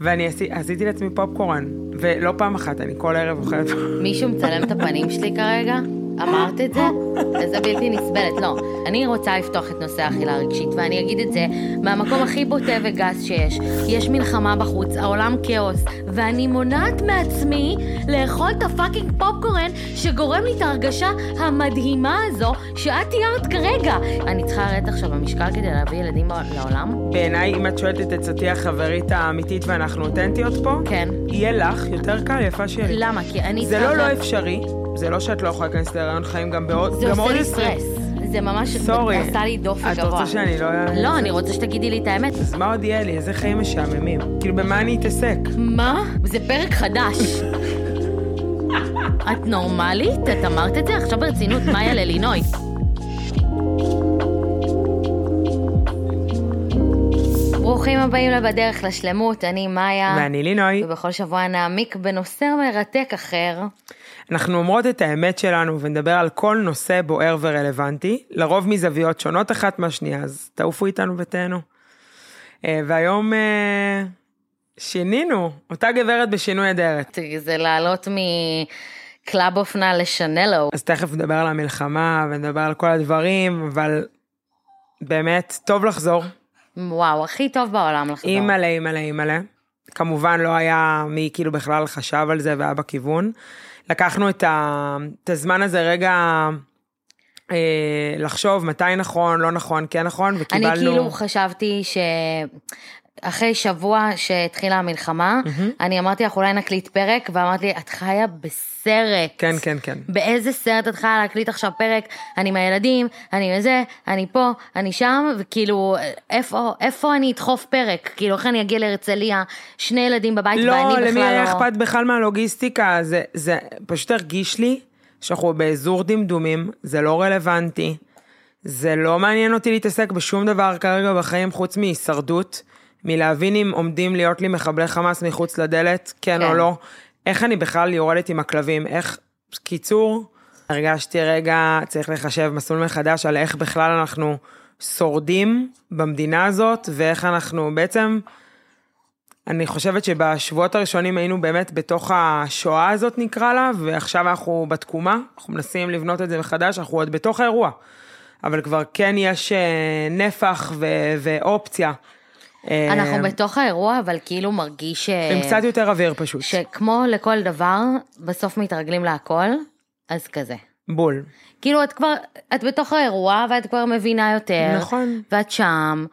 ואני עשי, עשיתי לעצמי פופקורן, ולא פעם אחת, אני כל ערב אוכלת. מישהו מצלם את הפנים שלי כרגע? אמרת את זה? זה בלתי נסבלת. לא, אני רוצה לפתוח את נושא האכילה הרגשית, ואני אגיד את זה מהמקום הכי בוטה וגס שיש. יש מלחמה בחוץ, העולם כאוס, ואני מונעת מעצמי לאכול את הפאקינג פופקורן שגורם לי את ההרגשה המדהימה הזו שאת תיארת כרגע. אני צריכה לרדת עכשיו במשקל כדי להביא ילדים לעולם? בעיניי, אם את שואלת את עצתי החברית האמיתית ואנחנו אותנטיות פה, כן. יהיה לך יותר קל, יפה שלי. למה? כי אני... זה לא לא אפשרי, זה לא שאת לא יכולה להיכנס להיריון חיים גם בעוד... זה עושה לי. סטרס. זה ממש סורי. עשה לי דופק את גבוה. רוצה שאני לא... לא, אני רוצה שתגידי לי את האמת. אז מה עוד יהיה לי? איזה חיים משעממים. כאילו, במה אני אתעסק? מה? זה פרק חדש. את נורמלית? את אמרת את זה? עכשיו ברצינות, מאיה ללינוי. ברוכים הבאים לבדרך לשלמות, אני מאיה. ואני לינוי. ובכל שבוע נעמיק בנושא מרתק אחר. אנחנו אומרות את האמת שלנו ונדבר על כל נושא בוער ורלוונטי, לרוב מזוויות שונות אחת מהשנייה, אז תעופו איתנו ותהנו. אה, והיום אה, שינינו, אותה גברת בשינוי אדרת. זה לעלות מקלאב אופנה לשנלו. אז תכף נדבר על המלחמה ונדבר על כל הדברים, אבל באמת, טוב לחזור. וואו, הכי טוב בעולם לחזור. אימא'לה, אימא'לה, אימא'לה. כמובן לא היה מי כאילו בכלל חשב על זה והיה בכיוון. לקחנו את, ה, את הזמן הזה רגע אה, לחשוב מתי נכון, לא נכון, כן נכון, וקיבלנו... אני כאילו חשבתי שאחרי שבוע שהתחילה המלחמה, אני אמרתי לך אולי נקליט פרק, ואמרת לי, את חיה בסרט. כן, כן, כן. באיזה סרט את חיה להקליט עכשיו פרק? אני עם הילדים, אני וזה, אני פה, אני שם, וכאילו, איפה, איפה אני אדחוף פרק? כאילו, איך אני אגיע להרצליה, שני ילדים בבית, לא, ואני בכלל למי לא... היה אכפת בכלל מהלוגיסטיקה? זה, זה פשוט הרגיש לי שאנחנו באזור דמדומים, זה לא רלוונטי, זה לא מעניין אותי להתעסק בשום דבר כרגע בחיים חוץ מהישרדות, מלהבין אם עומדים להיות לי מחבלי חמאס מחוץ לדלת, כן, כן. או לא, איך אני בכלל יורדת עם הכלבים, איך, קיצור, הרגשתי רגע, צריך לחשב מסלול מחדש על איך בכלל אנחנו שורדים במדינה הזאת, ואיך אנחנו בעצם... אני חושבת שבשבועות הראשונים היינו באמת בתוך השואה הזאת נקרא לה, ועכשיו אנחנו בתקומה, אנחנו מנסים לבנות את זה מחדש, אנחנו עוד בתוך האירוע. אבל כבר כן יש אה, נפח ו- ואופציה. אנחנו בתוך האירוע, אבל כאילו מרגיש ש... עם קצת יותר אוויר פשוט. שכמו לכל דבר, בסוף מתרגלים להכל, אז כזה. בול. כאילו את כבר, את בתוך האירוע ואת כבר מבינה יותר. נכון. ואת שם,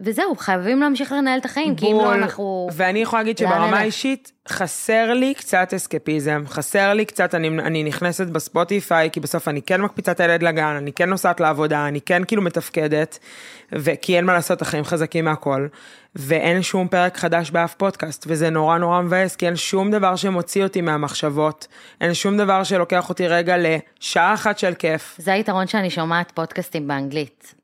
וזהו, חייבים להמשיך לנהל את החיים, כי אם לא בול. אנחנו... ואני יכולה להגיד שברמה? האישית, חסר לי קצת אסקפיזם, חסר לי קצת, אני, אני נכנסת בספוטיפיי, כי בסוף אני כן מקפיצה את הילד לגן, אני כן נוסעת לעבודה, אני כן כאילו מתפקדת, וכי אין מה לעשות, החיים חזקים מהכל, ואין שום פרק חדש באף פודקאסט, וזה נורא נורא מבאס, כי אין שום דבר שמוציא אותי מהמחשבות, אין שום דבר שלוקח אותי רגע לשעה אחת של כיף. זה היתרון שאני שומעת פודקאסטים באנגלית.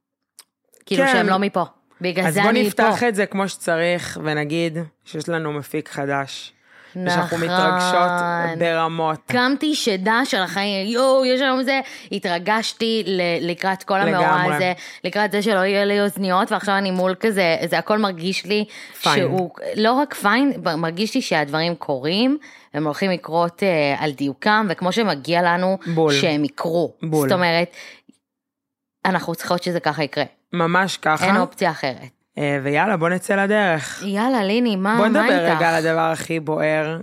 כאילו כן. שהם לא מפה. בגלל אז זה בוא אני פה. נפתח את זה כמו שצריך, ונגיד שיש לנו מפיק חדש. ושאנחנו נכון. מתרגשות ברמות. קמתי שדה של החיים, יואו, יש היום זה, התרגשתי ל- לקראת כל המאורע. הזה, לקראת זה שלא יהיה לי אוזניות, ועכשיו אני מול כזה, זה הכל מרגיש לי פיין. שהוא, לא רק פיין, מרגיש לי שהדברים קורים, הם הולכים לקרות אה, על דיוקם, וכמו שמגיע לנו, בול. שהם יקרו. בול. זאת אומרת, אנחנו צריכות שזה ככה יקרה, ממש ככה. אין אופציה אחרת. אה, ויאללה, בוא נצא לדרך. יאללה, ליני, מה, בוא מה נדבר איתך? רגע על הדבר הכי בוער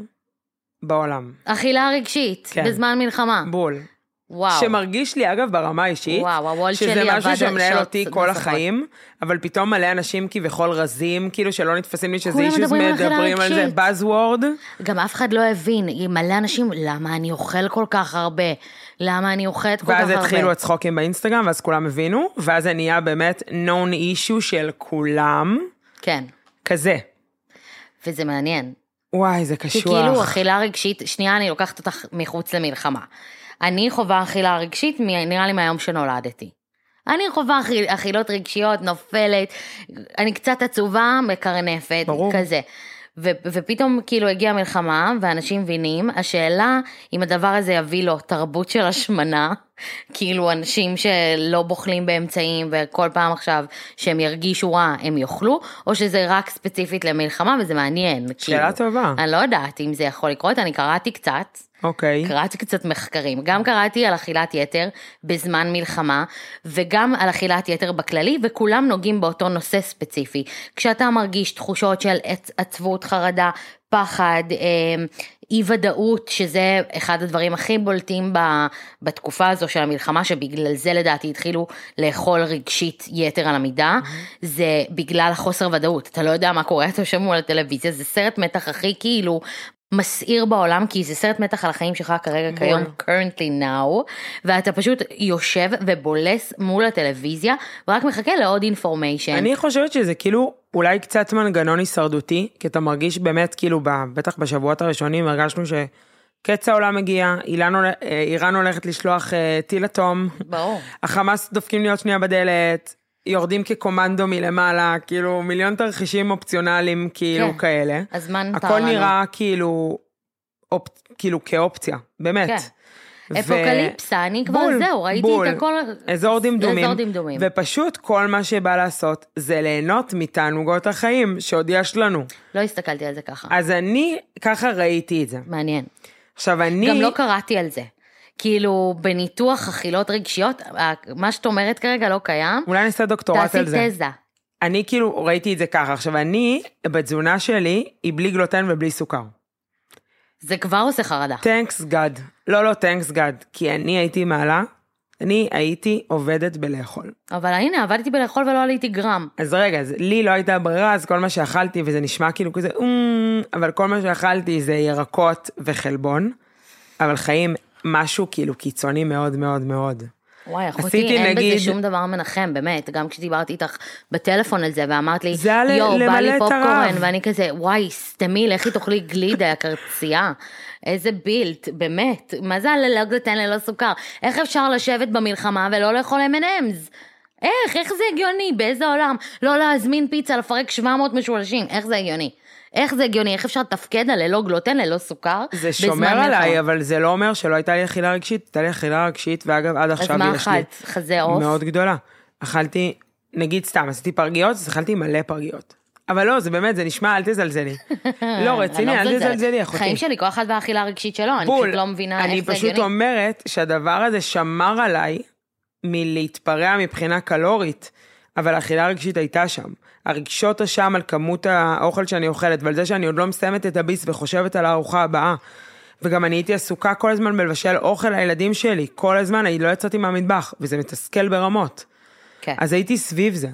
בעולם. אכילה רגשית, כן. בזמן מלחמה. בול. וואו. שמרגיש לי, אגב, ברמה האישית, וואו, הוולט שזה שלי עבד משהו שמנהל אותי כל נוספות. החיים, אבל פתאום מלא אנשים כביכול רזים, כאילו שלא נתפסים לי שזה כולם אישוס מדברים מדברים על זה רגשית. Buzzword. גם אף אחד לא הבין, מלא אנשים, למה אני אוכל כל כך הרבה? למה אני אוכלת כל כך ואז הרבה? התחילו הצחוקים באינסטגרם, ואז כולם הבינו, ואז זה נהיה באמת known issue של כולם, כן, כזה. וזה מעניין. וואי, זה כי קשוח. כאילו אכילה רגשית, שנייה אני לוקחת אותך מחוץ למלחמה. אני חווה אכילה רגשית, נראה לי מהיום שנולדתי. אני חווה אכיל, אכילות רגשיות, נופלת, אני קצת עצובה, מקרנפת, ברור. כזה. ו- ופתאום כאילו הגיעה מלחמה, ואנשים מבינים, השאלה אם הדבר הזה יביא לו תרבות של השמנה, כאילו אנשים שלא בוחלים באמצעים וכל פעם עכשיו שהם ירגישו רע הם יאכלו, או שזה רק ספציפית למלחמה וזה מעניין. שאלה כאילו. טובה. אני לא יודעת אם זה יכול לקרות, אני קראתי קצת. אוקיי. קראתי קצת מחקרים, גם קראתי על אכילת יתר בזמן מלחמה, וגם על אכילת יתר בכללי, וכולם נוגעים באותו נושא ספציפי. כשאתה מרגיש תחושות של עצ- עצבות, חרדה, פחד, אה, אי ודאות, שזה אחד הדברים הכי בולטים בתקופה הזו של המלחמה, שבגלל זה לדעתי התחילו לאכול רגשית יתר על המידה, זה בגלל החוסר ודאות. אתה לא יודע מה קורה, אתה יושב מול הטלוויזיה, זה סרט מתח הכי כאילו מסעיר בעולם, כי זה סרט מתח על החיים שלך כרגע, כיום, currently now, ואתה פשוט יושב ובולס מול הטלוויזיה, ורק מחכה לעוד אינפורמיישן. אני חושבת שזה כאילו אולי קצת מנגנון הישרדותי, כי אתה מרגיש באמת כאילו, בטח בשבועות הראשונים הרגשנו שקץ העולם מגיע, אילן, אה, איראן הולכת לשלוח אה, טיל אטום, ברור. החמאס דופקים להיות שנייה בדלת, יורדים כקומנדו מלמעלה, כאילו מיליון תרחישים אופציונליים כאילו כן. כאלה. אז מה נותר הכל לנו? נראה כאילו, אופ, כאילו כאופציה, באמת. כן. ו- אפוקליפסה, אני כבר בול, זהו, ראיתי בול. את הכל. אזור דמדומים, אזור דמדומים. ופשוט כל מה שבא לעשות זה ליהנות מתענוגות החיים שעוד יש לנו. לא הסתכלתי על זה ככה. אז אני ככה ראיתי את זה. מעניין. עכשיו אני, גם לא קראתי על זה. כאילו, בניתוח אכילות רגשיות, ה- מה שאת אומרת כרגע לא קיים. אולי נעשה דוקטורט תעשי על זה. תזה. אני כאילו ראיתי את זה ככה. עכשיו אני, בתזונה שלי, היא בלי גלוטן ובלי סוכר. זה כבר עושה חרדה. תנקס גאד. לא, לא תנקס גאד. כי אני הייתי מעלה, אני הייתי עובדת בלאכול. אבל הנה, עבדתי בלאכול ולא עליתי גרם. אז רגע, אז לי לא הייתה ברירה, אז כל מה שאכלתי, וזה נשמע כאילו כזה, "אמ", אבל כל מה שאכלתי זה ירקות וחלבון, אבל חיים משהו כאילו קיצוני מאוד מאוד מאוד. וואי, אחותי, אין נגיד- בזה שום דבר מנחם, באמת. גם כשדיברתי איתך בטלפון על זה, ואמרת לי, זה יואו, בא לי פופקורן, הרעב." ואני כזה, וואי, סתמי, לכי תאכלי גלידה, יא קרצייה. איזה בילט, באמת. מה זה הללא גלוטן ללא סוכר? איך אפשר לשבת במלחמה ולא לאכול M&M's? איך? איך זה הגיוני? באיזה עולם? לא להזמין פיצה, לפרק 700 משולשים, איך זה הגיוני? איך זה הגיוני? איך אפשר לתפקד על ללא גלוטן, ללא סוכר? זה שומר מלחמה? עליי, אבל זה לא אומר שלא הייתה לי אכילה רגשית, הייתה לי אכילה רגשית, ואגב, עד אז עכשיו מה יש לי. אכלת? חזה עוף? מאוד גדולה. אכלתי, נגיד סתם, עשיתי פרגיות, אז אכלתי מלא פרגיות. אבל לא, זה באמת, זה נשמע, אל תזלזלי. לא, רציני, אני אל. תזלזלי, אחותי. חיים שלי, כל אחד והאכילה הרגשית שלו, אני. פשוט לא מבינה אני איך זה פשוט הגיוני. אומרת שהדבר הזה שמר עליי מלהתפרע מבחינה קלורית, אבל האכילה הרגשית הייתה שם. הרגשות השם על כמות האוכל שאני אוכלת, ועל זה שאני עוד לא מסיימת את הביס וחושבת על הארוחה הבאה. וגם אני הייתי עסוקה כל הזמן בלבשל אוכל לילדים שלי, כל הזמן, אני לא יצאתי מהמטבח, וזה מתסכל ברמות. כן. אז הייתי סביב זה,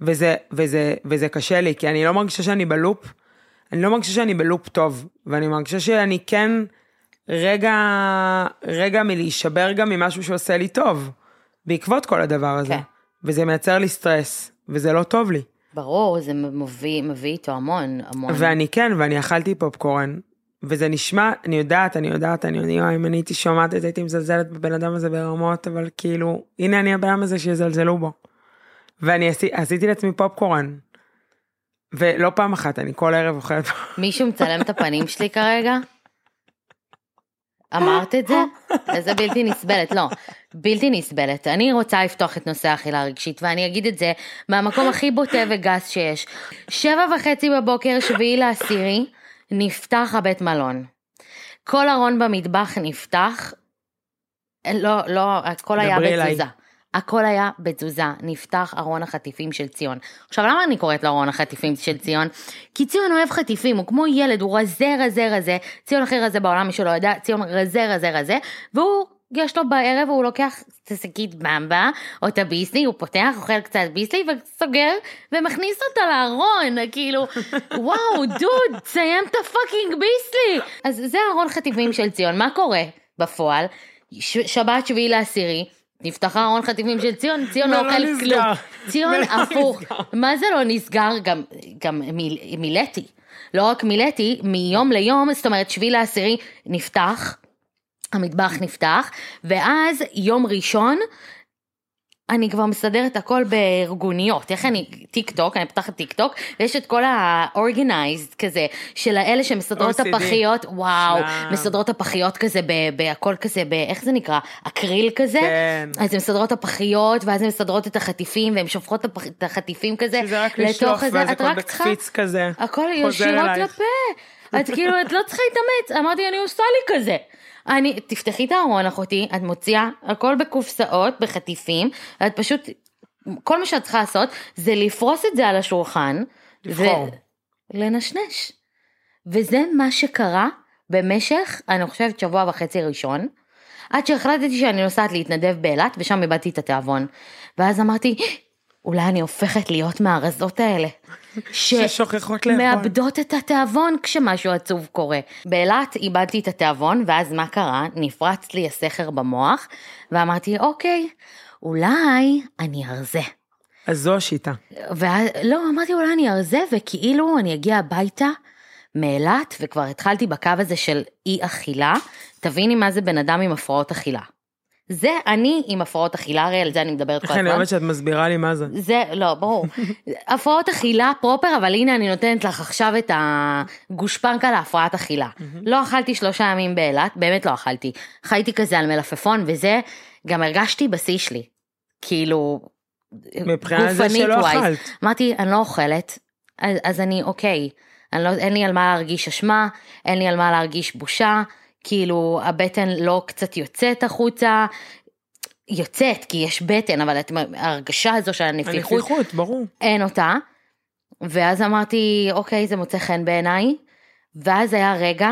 וזה, וזה, וזה קשה לי, כי אני לא מרגישה שאני בלופ, אני לא מרגישה שאני בלופ טוב, ואני מרגישה שאני כן רגע, רגע מלהישבר גם ממשהו שעושה לי טוב, בעקבות כל הדבר הזה. כן. וזה מייצר לי סטרס, וזה לא טוב לי. ברור, זה מביא, מביא איתו המון, המון. ואני כן, ואני אכלתי פופקורן, וזה נשמע, אני יודעת, אני יודעת, אני יודעת, אם אני הייתי שומעת את זה, הייתי מזלזלת בבן אדם הזה ברמות, אבל כאילו, הנה אני הבן אדם הזה שיזלזלו בו. ואני עשי, עשיתי לעצמי פופקורן. ולא פעם אחת, אני כל ערב אוכלת. מישהו מצלם את הפנים שלי כרגע? אמרת את זה? איזה בלתי נסבלת, לא, בלתי נסבלת. אני רוצה לפתוח את נושא האכילה הרגשית, ואני אגיד את זה מהמקום הכי בוטה וגס שיש. שבע וחצי בבוקר, שביעי לעשירי, נפתח הבית מלון. כל ארון במטבח נפתח, לא, לא, הכל היה. בתזוזה. הכל היה בתזוזה, נפתח ארון החטיפים של ציון. עכשיו למה אני קוראת לו ארון החטיפים של ציון? כי ציון אוהב חטיפים, הוא כמו ילד, הוא רזה רזה רזה, ציון הכי רזה בעולם, מי שלא יודע, ציון רזה רזה רזה, והוא, יש לו בערב, הוא לוקח את השקית במבה, או את הביסלי, הוא פותח, אוכל קצת ביסלי, וסוגר, ומכניס אותה לארון, כאילו, וואו, דוד, תסיים את הפאקינג ביסלי. אז זה ארון חטיפים של ציון, מה קורה בפועל? ש- שבת שביעי לעשירי, נפתח ארון חטיפים של ציון, ציון לא אוכל. כלום. ציון הפוך. מה זה לא נסגר? גם, גם מיל, מילאתי. לא רק מילאתי, מיום ליום, זאת אומרת שביעי לעשירי נפתח, המטבח נפתח, ואז יום ראשון, אני כבר מסדרת הכל בארגוניות, איך אני, טיק טוק, אני פותחת טיק טוק, ויש את כל ה-organized כזה, של האלה שמסדרות OCD. הפחיות, וואו, שלם. מסדרות הפחיות כזה, בהכל כזה, ב- איך זה נקרא? אקריל כזה? כן. אז הן מסדרות הפחיות, ואז הן מסדרות את החטיפים, והן שופכות את החטיפים כזה, שזה רק לשלוף, ואז הכל בקפיץ כזה. הכל ישירות. לפה. את כאילו, את לא צריכה להתאמץ. אמרתי, אני עושה לי כזה. אני, תפתחי את הארון אחותי, את מוציאה הכל בקופסאות, בחטיפים, את פשוט, כל מה שאת צריכה לעשות זה לפרוס את זה על השולחן. לבחור. ולנשנש. וזה מה שקרה במשך, אני חושבת, שבוע וחצי ראשון. עד שהחלטתי שאני נוסעת להתנדב באילת, ושם איבדתי את התיאבון. ואז אמרתי, אולי אני הופכת להיות מהרזות האלה. ש- ששוכחות לאכול. מאבדות את התיאבון כשמשהו עצוב קורה. באילת איבדתי את התיאבון, ואז מה קרה? נפרץ לי הסכר במוח, ואמרתי, אוקיי, אולי אני ארזה. אז זו השיטה. ואז, לא, אמרתי אולי אני ארזה, וכאילו אני אגיע הביתה מאילת, וכבר התחלתי בקו הזה של אי אכילה, תביני מה זה בן אדם עם הפרעות אכילה. זה אני עם הפרעות אכילה, הרי על זה אני מדברת כל איך אני הזמן. אוהבת שאת מסבירה לי מה זה. זה, לא, ברור. הפרעות אכילה פרופר, אבל הנה אני נותנת לך עכשיו את הגושפנקה להפרעת אכילה. לא אכלתי שלושה ימים באילת, באמת לא אכלתי. חייתי כזה על מלפפון וזה, גם הרגשתי בשיא שלי. כאילו, מבחינת זה שלא ווייז. אכלת. אמרתי, אני לא אוכלת, אז, אז אני אוקיי. אני לא, אין לי על מה להרגיש אשמה, אין לי על מה להרגיש בושה, כאילו הבטן לא קצת יוצאת החוצה, יוצאת כי יש בטן, אבל את, ההרגשה הזו של הנפיחות, הנפיחות, ברור. אין אותה. ואז אמרתי, אוקיי, זה מוצא חן בעיניי. ואז היה רגע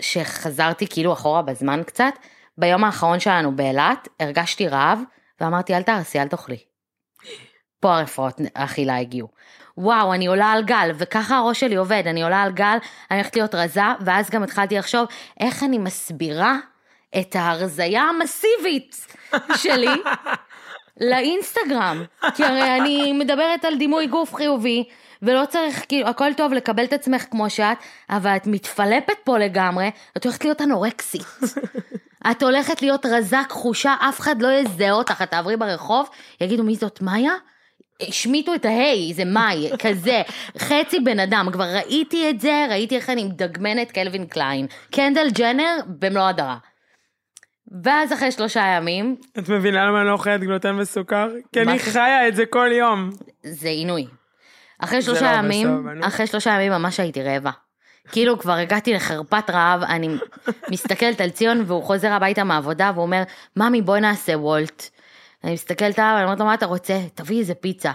שחזרתי כאילו אחורה בזמן קצת. ביום האחרון שלנו באילת, הרגשתי רעב, ואמרתי, אל תעשי, אל תאכלי. פה הרפואות האכילה הגיעו. וואו, אני עולה על גל, וככה הראש שלי עובד, אני עולה על גל, אני הולכת להיות רזה, ואז גם התחלתי לחשוב איך אני מסבירה את ההרזייה המסיבית שלי לאינסטגרם. כי הרי אני מדברת על דימוי גוף חיובי, ולא צריך, כאילו, הכל טוב לקבל את עצמך כמו שאת, אבל את מתפלפת פה לגמרי, את הולכת להיות אנורקסית. את הולכת להיות רזה, כחושה, אף אחד לא יזהה אותך, את תעברי ברחוב, יגידו מי זאת מאיה? השמיטו את ההיי, זה מאי, כזה, חצי בן אדם, כבר ראיתי את זה, ראיתי איך אני מדגמנת קלווין קליין, קנדל ג'נר במלוא הדרה. ואז אחרי שלושה ימים, את מבינה למה אני לא אוכלת גלוטן וסוכר? כי אני? חיה את זה כל יום. זה עינוי. אחרי זה שלושה לא ימים, בסוף. אחרי שלושה ימים ממש הייתי רעבה. כאילו כבר הגעתי לחרפת רעב, אני מסתכלת על ציון והוא חוזר הביתה מהעבודה והוא אומר, ממי בואי נעשה וולט. אני מסתכלת עליו, אני אומרת לו, מה אתה רוצה? תביא איזה פיצה.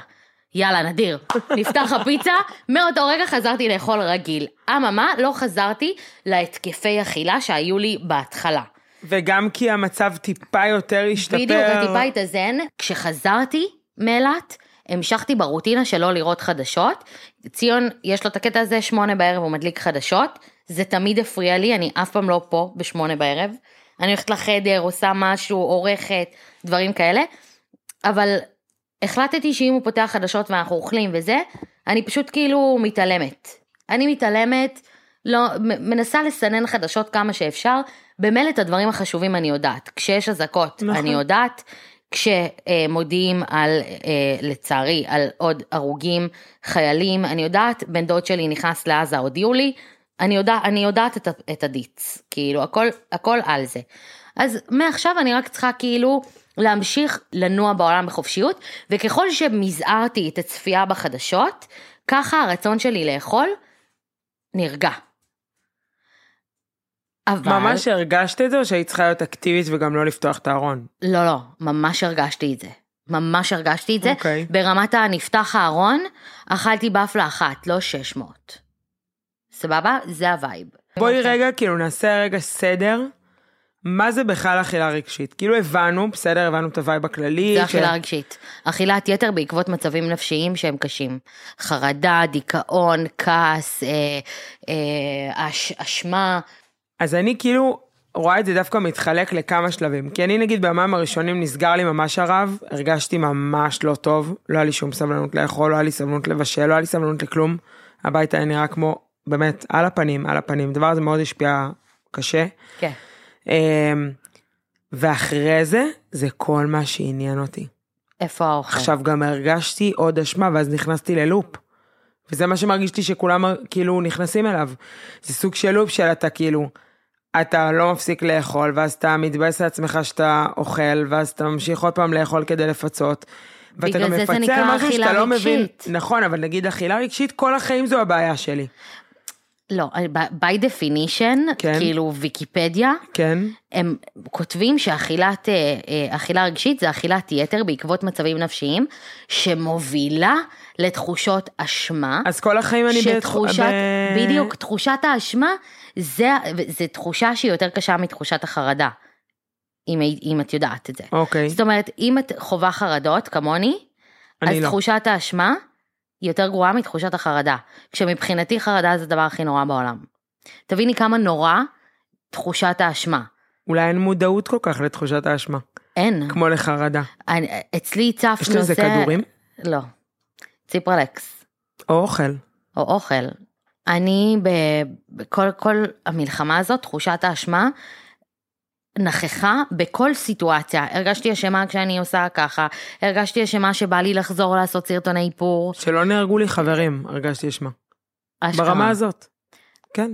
יאללה, נדיר. נפתח הפיצה, מאותו רגע חזרתי לאכול רגיל. אממה, לא חזרתי להתקפי אכילה שהיו לי בהתחלה. וגם כי המצב טיפה יותר השתפר. בדיוק, הטיפה התאזן. כשחזרתי מאילת, המשכתי ברוטינה של לא לראות חדשות. ציון, יש לו את הקטע הזה, שמונה בערב הוא מדליק חדשות. זה תמיד הפריע לי, אני אף פעם לא פה בשמונה בערב. אני הולכת לחדר, עושה משהו, עורכת, דברים כאלה. אבל החלטתי שאם הוא פותח חדשות ואנחנו אוכלים וזה, אני פשוט כאילו מתעלמת. אני מתעלמת, לא, מנסה לסנן חדשות כמה שאפשר, במילא את הדברים החשובים אני יודעת. כשיש אזעקות נכון. אני יודעת, כשמודיעים על, אה, לצערי, על עוד הרוגים, חיילים, אני יודעת, בן דוד שלי נכנס לעזה, הודיעו לי, אני, יודע, אני יודעת את, את הדיץ, כאילו, הכל, הכל על זה. אז מעכשיו אני רק צריכה כאילו להמשיך לנוע בעולם בחופשיות, וככל שמזערתי את הצפייה בחדשות, ככה הרצון שלי לאכול נרגע. אבל... ממש הרגשת את זה או שהיית צריכה להיות אקטיבית וגם לא לפתוח את הארון? לא, לא, ממש הרגשתי את זה. ממש הרגשתי את זה. אוקיי. ברמת הנפתח הארון, אכלתי וופלה אחת, לא 600. סבבה? זה ה vibe. בואי רגע, כאילו נעשה רגע סדר. מה זה בכלל אכילה רגשית? כאילו הבנו, בסדר, הבנו את ה vibe הכללי. זה ש- אכילה רגשית. אכילת יתר בעקבות מצבים נפשיים שהם קשים. חרדה, דיכאון, כעס, אה, אה, אש, אשמה. אז אני כאילו רואה את זה דווקא מתחלק לכמה שלבים. כי אני נגיד ביומיים הראשונים נסגר לי ממש הרב, הרגשתי ממש לא טוב, לא היה לי שום סבלנות לאכול, לא היה לי סבלנות לבשל, לא היה לי סבלנות לכלום. הבית היה נראה כמו, באמת, על הפנים, על הפנים. הדבר הזה מאוד השפיע קשה. כן. אמ, ואחרי זה, זה כל מה שעניין אותי. איפה האוכל? עכשיו גם הרגשתי עוד אשמה, ואז נכנסתי ללופ. וזה מה שמרגיש לי שכולם כאילו נכנסים אליו. זה סוג של לופ של אתה כאילו, אתה לא מפסיק לאכול, ואז אתה מתבאס על עצמך שאתה אוכל, ואז אתה ממשיך עוד פעם לאכול כדי לפצות. ואתה גם מפצה על משהו שאתה לא מבין. רגשית. נכון, אבל נגיד אכילה רגשית, כל החיים זו הבעיה שלי. לא, by definition, כן. כאילו ויקיפדיה, כן? הם כותבים שאכילת אה, אה, אכילה רגשית זה אכילת יתר בעקבות מצבים נפשיים, שמובילה לתחושות אשמה. אז כל החיים אני בת- שתחושת, ב- בדיוק, תחושת האשמה, זה, זה תחושה שהיא יותר קשה מתחושת החרדה, אם, אם את יודעת את זה. אוקיי, זאת אומרת, אם את חווה חרדות, כמוני, אז לא. תחושת האשמה היא יותר גרועה מתחושת החרדה. כשמבחינתי חרדה זה הדבר הכי נורא בעולם. תביני כמה נורא תחושת האשמה. אולי אין מודעות כל כך לתחושת האשמה, אין. כמו לחרדה. אני, אצלי צף יש לזה כדורים? לא. ציפרלקס. או אוכל. או אוכל. אני בכל כל המלחמה הזאת, תחושת האשמה, נכחה בכל סיטואציה. הרגשתי אשמה כשאני עושה ככה, הרגשתי אשמה שבא לי לחזור לעשות סרטוני איפור. שלא נהרגו לי חברים, הרגשתי אשמה. אשכרה. ברמה הזאת. כן,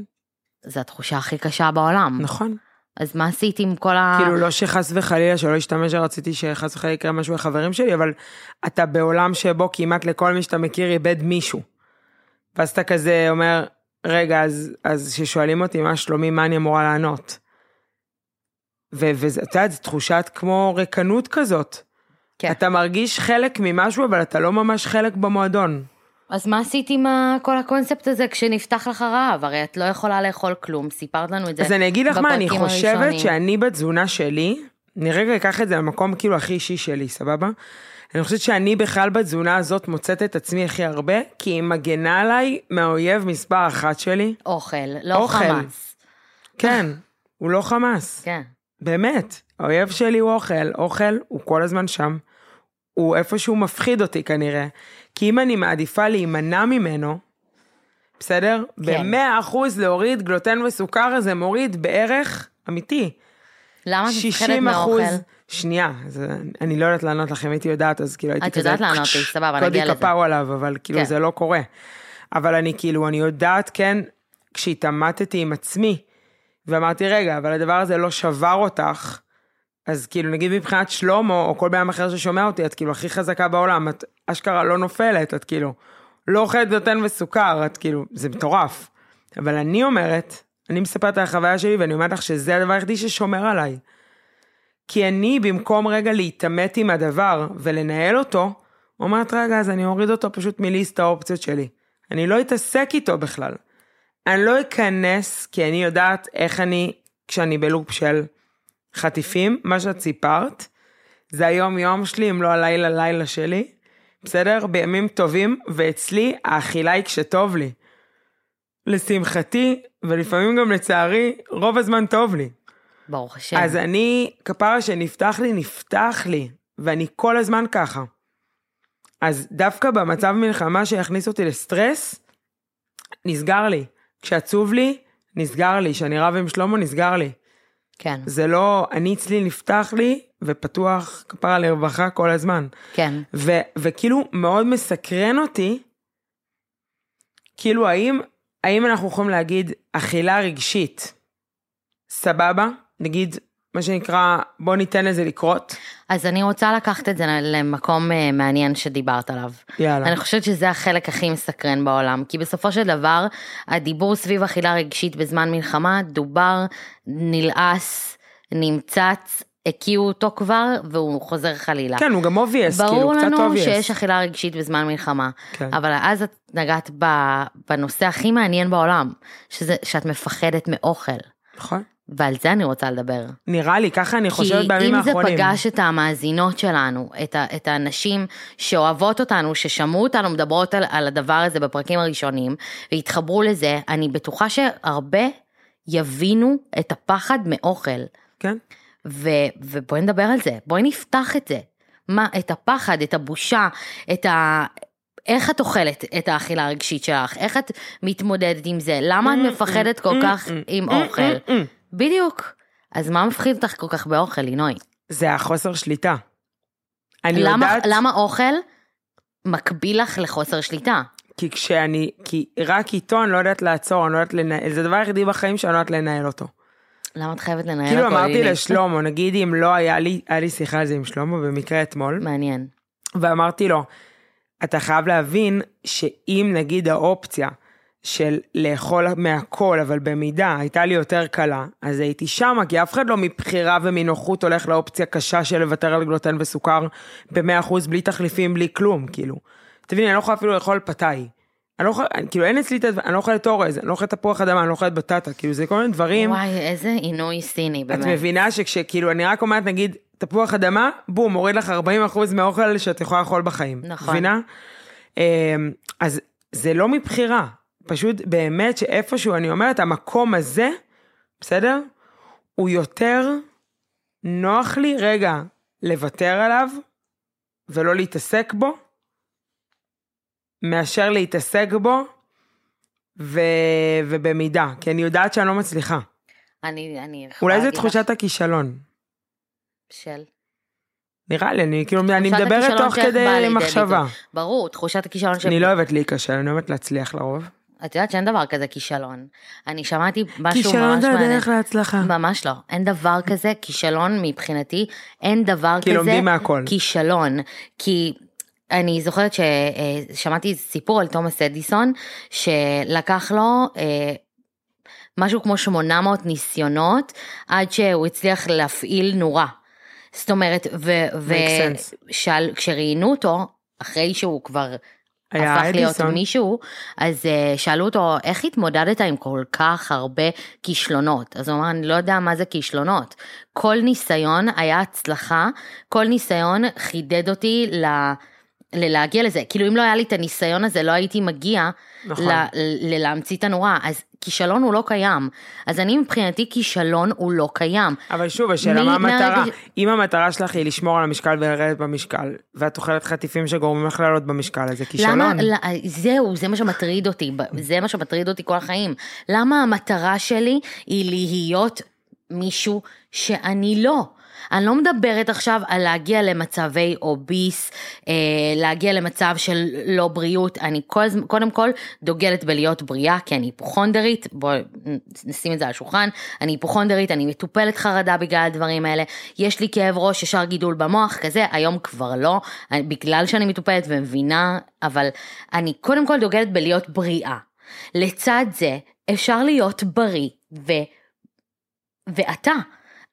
זו התחושה הכי קשה בעולם. נכון. אז מה עשית עם כל ה... כאילו לא שחס וחלילה שלא ישתמש שרציתי שחס וחלילה יקרה משהו לחברים שלי, אבל אתה בעולם שבו כמעט לכל מי שאתה מכיר איבד מישהו. ואז אתה כזה אומר, רגע, אז, אז כששואלים אותי מה שלומי, מה אני אמורה לענות? ו- וזה, אתה יודע, זו תחושת כמו ריקנות כזאת. כן. אתה מרגיש חלק ממשהו, אבל אתה לא ממש חלק במועדון. אז מה עשית עם כל הקונספט הזה כשנפתח לך רעב? הרי את לא יכולה לאכול כלום, סיפרת לנו את זה אז אני אגיד לך מה, אני חושבת הראשונים. שאני בתזונה שלי, אני רגע אקח את זה למקום כאילו הכי אישי שלי, סבבה? אני חושבת שאני בכלל בתזונה הזאת מוצאת את עצמי הכי הרבה, כי היא מגנה עליי מהאויב מספר אחת שלי. אוכל, לא אוכל. חמאס. כן, הוא לא חמאס, כן. באמת. האויב שלי הוא אוכל, אוכל הוא כל הזמן שם. הוא איפשהו מפחיד אותי כנראה. כי אם אני מעדיפה להימנע ממנו, בסדר? כן. במאה אחוז להוריד גלוטן וסוכר זה מוריד בערך, אמיתי, למה את מפחדת 60 מאוכל? אחוז, שנייה, זה, אני לא יודעת לענות לכם, הייתי יודעת, אז כאילו הייתי את כזה, יודעת לענות לי, סבבה, קודי נגיע לזה. כפרו עליו, אבל כאילו כן. זה לא קורה. אבל אני כאילו, אני יודעת, כן, כשהתעמתתי עם עצמי, ואמרתי, רגע, אבל הדבר הזה לא שבר אותך, אז כאילו, נגיד מבחינת שלמה, או כל בן אחר ששומע אותי, את כאילו הכי חזקה בעולם, את אשכרה לא נופלת, את כאילו, לא אוכלת גלוטן וסוכר, את כאילו, זה מטורף. אבל אני אומרת, אני מספרת על החוויה שלי, ואני אומרת לך שזה הדבר היחידי ששומר עליי. כי אני, במקום רגע להתעמת עם הדבר ולנהל אותו, אומרת, רגע, אז אני אוריד אותו פשוט מליסט האופציות שלי. אני לא אתעסק איתו בכלל. אני לא אכנס, כי אני יודעת איך אני, כשאני בלופ של חטיפים, מה שאת סיפרת, זה היום-יום שלי, אם לא הלילה-לילה שלי, בסדר? בימים טובים, ואצלי האכילה היא כשטוב לי. לשמחתי, ולפעמים גם לצערי, רוב הזמן טוב לי. ברוך השם. אז אני, כפרה שנפתח לי, נפתח לי, ואני כל הזמן ככה. אז דווקא במצב מלחמה שיכניס אותי לסטרס, נסגר לי. כשעצוב לי, נסגר לי. כשאני רב עם שלמה, נסגר לי. כן, זה לא, אני אצלי נפתח לי, ופתוח כפרה לרווחה כל הזמן. כן. ו, וכאילו מאוד מסקרן אותי, כאילו האם, האם אנחנו יכולים להגיד אכילה רגשית, סבבה? נגיד, מה שנקרא, בוא ניתן לזה לקרות. אז אני רוצה לקחת את זה למקום אה, מעניין שדיברת עליו. יאללה. אני חושבת שזה החלק הכי מסקרן בעולם, כי בסופו של דבר, הדיבור סביב אכילה רגשית בזמן מלחמה דובר, נלעס, נמצץ, הקיאו אותו כבר, והוא חוזר חלילה. כן, הוא גם obvious, כאילו, ברור קצת לנו obvious. שיש אכילה רגשית בזמן מלחמה, כן. אבל אז את נגעת בנושא הכי מעניין בעולם, שזה, שאת מפחדת מאוכל, נכון. ועל זה אני רוצה לדבר. נראה לי, ככה אני חושבת כי בימים אם זה האחרונים. פגש את המאזינות שלנו, את, ה, את האנשים שאוהבות אותנו, ששמעו אותנו מדברות על, על הדבר הזה בפרקים הראשונים, והתחברו לזה, אני בטוחה שהרבה יבינו את הפחד מאוכל. כן. ו, ובואי נדבר על זה, בואי נפתח את זה. מה, את הפחד, את הבושה, את ה... איך את אוכלת את האכילה הרגשית שלך? איך את מתמודדת עם זה? למה את מפחדת כל כך עם אוכל? בדיוק. אז מה מפחיד אותך כל כך באוכל, לינוי? זה החוסר שליטה. אני למה, יודעת, למה אוכל מקביל לך לחוסר שליטה? כי כשאני, כי רק איתו אני לא יודעת לעצור, אני לא יודעת לנהל, זה הדבר היחידי בחיים שאני לא יודעת לנהל אותו. למה את חייבת לנהל כאילו אותו? אמרתי לילי? לשלמה, נגיד אם לא היה לי, היה לי שיחה על זה עם שלמה במקרה אתמול, מעניין. ואמרתי לו, אתה חייב להבין שאם נגיד האופציה של לאכול מהכל, אבל במידה הייתה לי יותר קלה, אז הייתי שמה, כי אף אחד לא מבחירה ומנוחות הולך לאופציה קשה של לוותר על גלוטן וסוכר ב-100% בלי תחליפים, בלי כלום, כאילו. תביני, אני לא יכולה אפילו לאכול פתאי. אני לא יכולה, כאילו אין אצלי את הדבר, אני לא אוכלת אורז, אני לא אוכלת תפוח אדמה, אני לא אוכלת בטטה, כאילו זה כל מיני דברים. וואי, איזה עינוי סיני, את באמת. מבינה שכשכאילו אני רק אומרת נגיד תפוח אדמה, בום, מוריד לך 40% מהאוכל שאת יכולה לאכול בחיים. נכון. מבינה? אמ, אז זה לא מבחירה, פשוט באמת שאיפשהו אני אומרת, המקום הזה, בסדר? הוא יותר נוח לי רגע לוותר עליו ולא להתעסק בו, מאשר להתעסק בו ו... ובמידה, כי אני יודעת שאני לא מצליחה. אני, אני אולי לך תחושת הכישלון. של... נראה לי, אני כאילו, אני מדברת תוך כדי מחשבה. ברור, תחושת הכישלון של... אני לא אוהבת להיכשל, אני אוהבת להצליח לרוב. את יודעת שאין דבר כזה כישלון. אני שמעתי משהו ממש מעניין. להצלחה. ממש לא, אין דבר כזה כישלון מבחינתי, אין דבר כי כזה לומדים מהכל. כישלון, כי אני זוכרת ששמעתי סיפור על תומאס אדיסון, שלקח לו אה, משהו כמו 800 ניסיונות עד שהוא הצליח להפעיל נורה. זאת אומרת. וכשראיינו אותו, אחרי שהוא כבר היה הפך להיות אדיסון. מישהו, אז uh, שאלו אותו, איך התמודדת עם כל כך הרבה כישלונות? אז הוא אמר, אני לא יודע מה זה כישלונות. כל ניסיון היה הצלחה, כל ניסיון חידד אותי ל... ללהגיע לזה, כאילו אם לא היה לי את הניסיון הזה לא הייתי מגיע נכון. ללהמציא את הנורה, אז כישלון הוא לא קיים, אז אני מבחינתי כישלון הוא לא קיים, אבל שוב, השאלה מה המטרה? מהרגע- אם המטרה שלך היא לשמור על המשקל ולרדת במשקל, ואת אוכלת חטיפים שגורמים לך לעלות במשקל, אז זה כישלון. למה, לא, זהו, זה מה שמטריד אותי, זה מה שמטריד אותי כל החיים. למה המטרה שלי היא להיות מישהו שאני לא? אני לא מדברת עכשיו על להגיע למצבי אוביס, אה, להגיע למצב של לא בריאות, אני כל, קודם כל דוגלת בלהיות בריאה, כי אני היפוכונדרית, בואי נשים את זה על השולחן, אני היפוכונדרית, אני מטופלת חרדה בגלל הדברים האלה, יש לי כאב ראש, ישר גידול במוח, כזה, היום כבר לא, אני- בגלל שאני מטופלת ומבינה, אבל אני קודם כל דוגלת בלהיות בריאה. לצד זה, אפשר להיות בריא, ו... ואתה.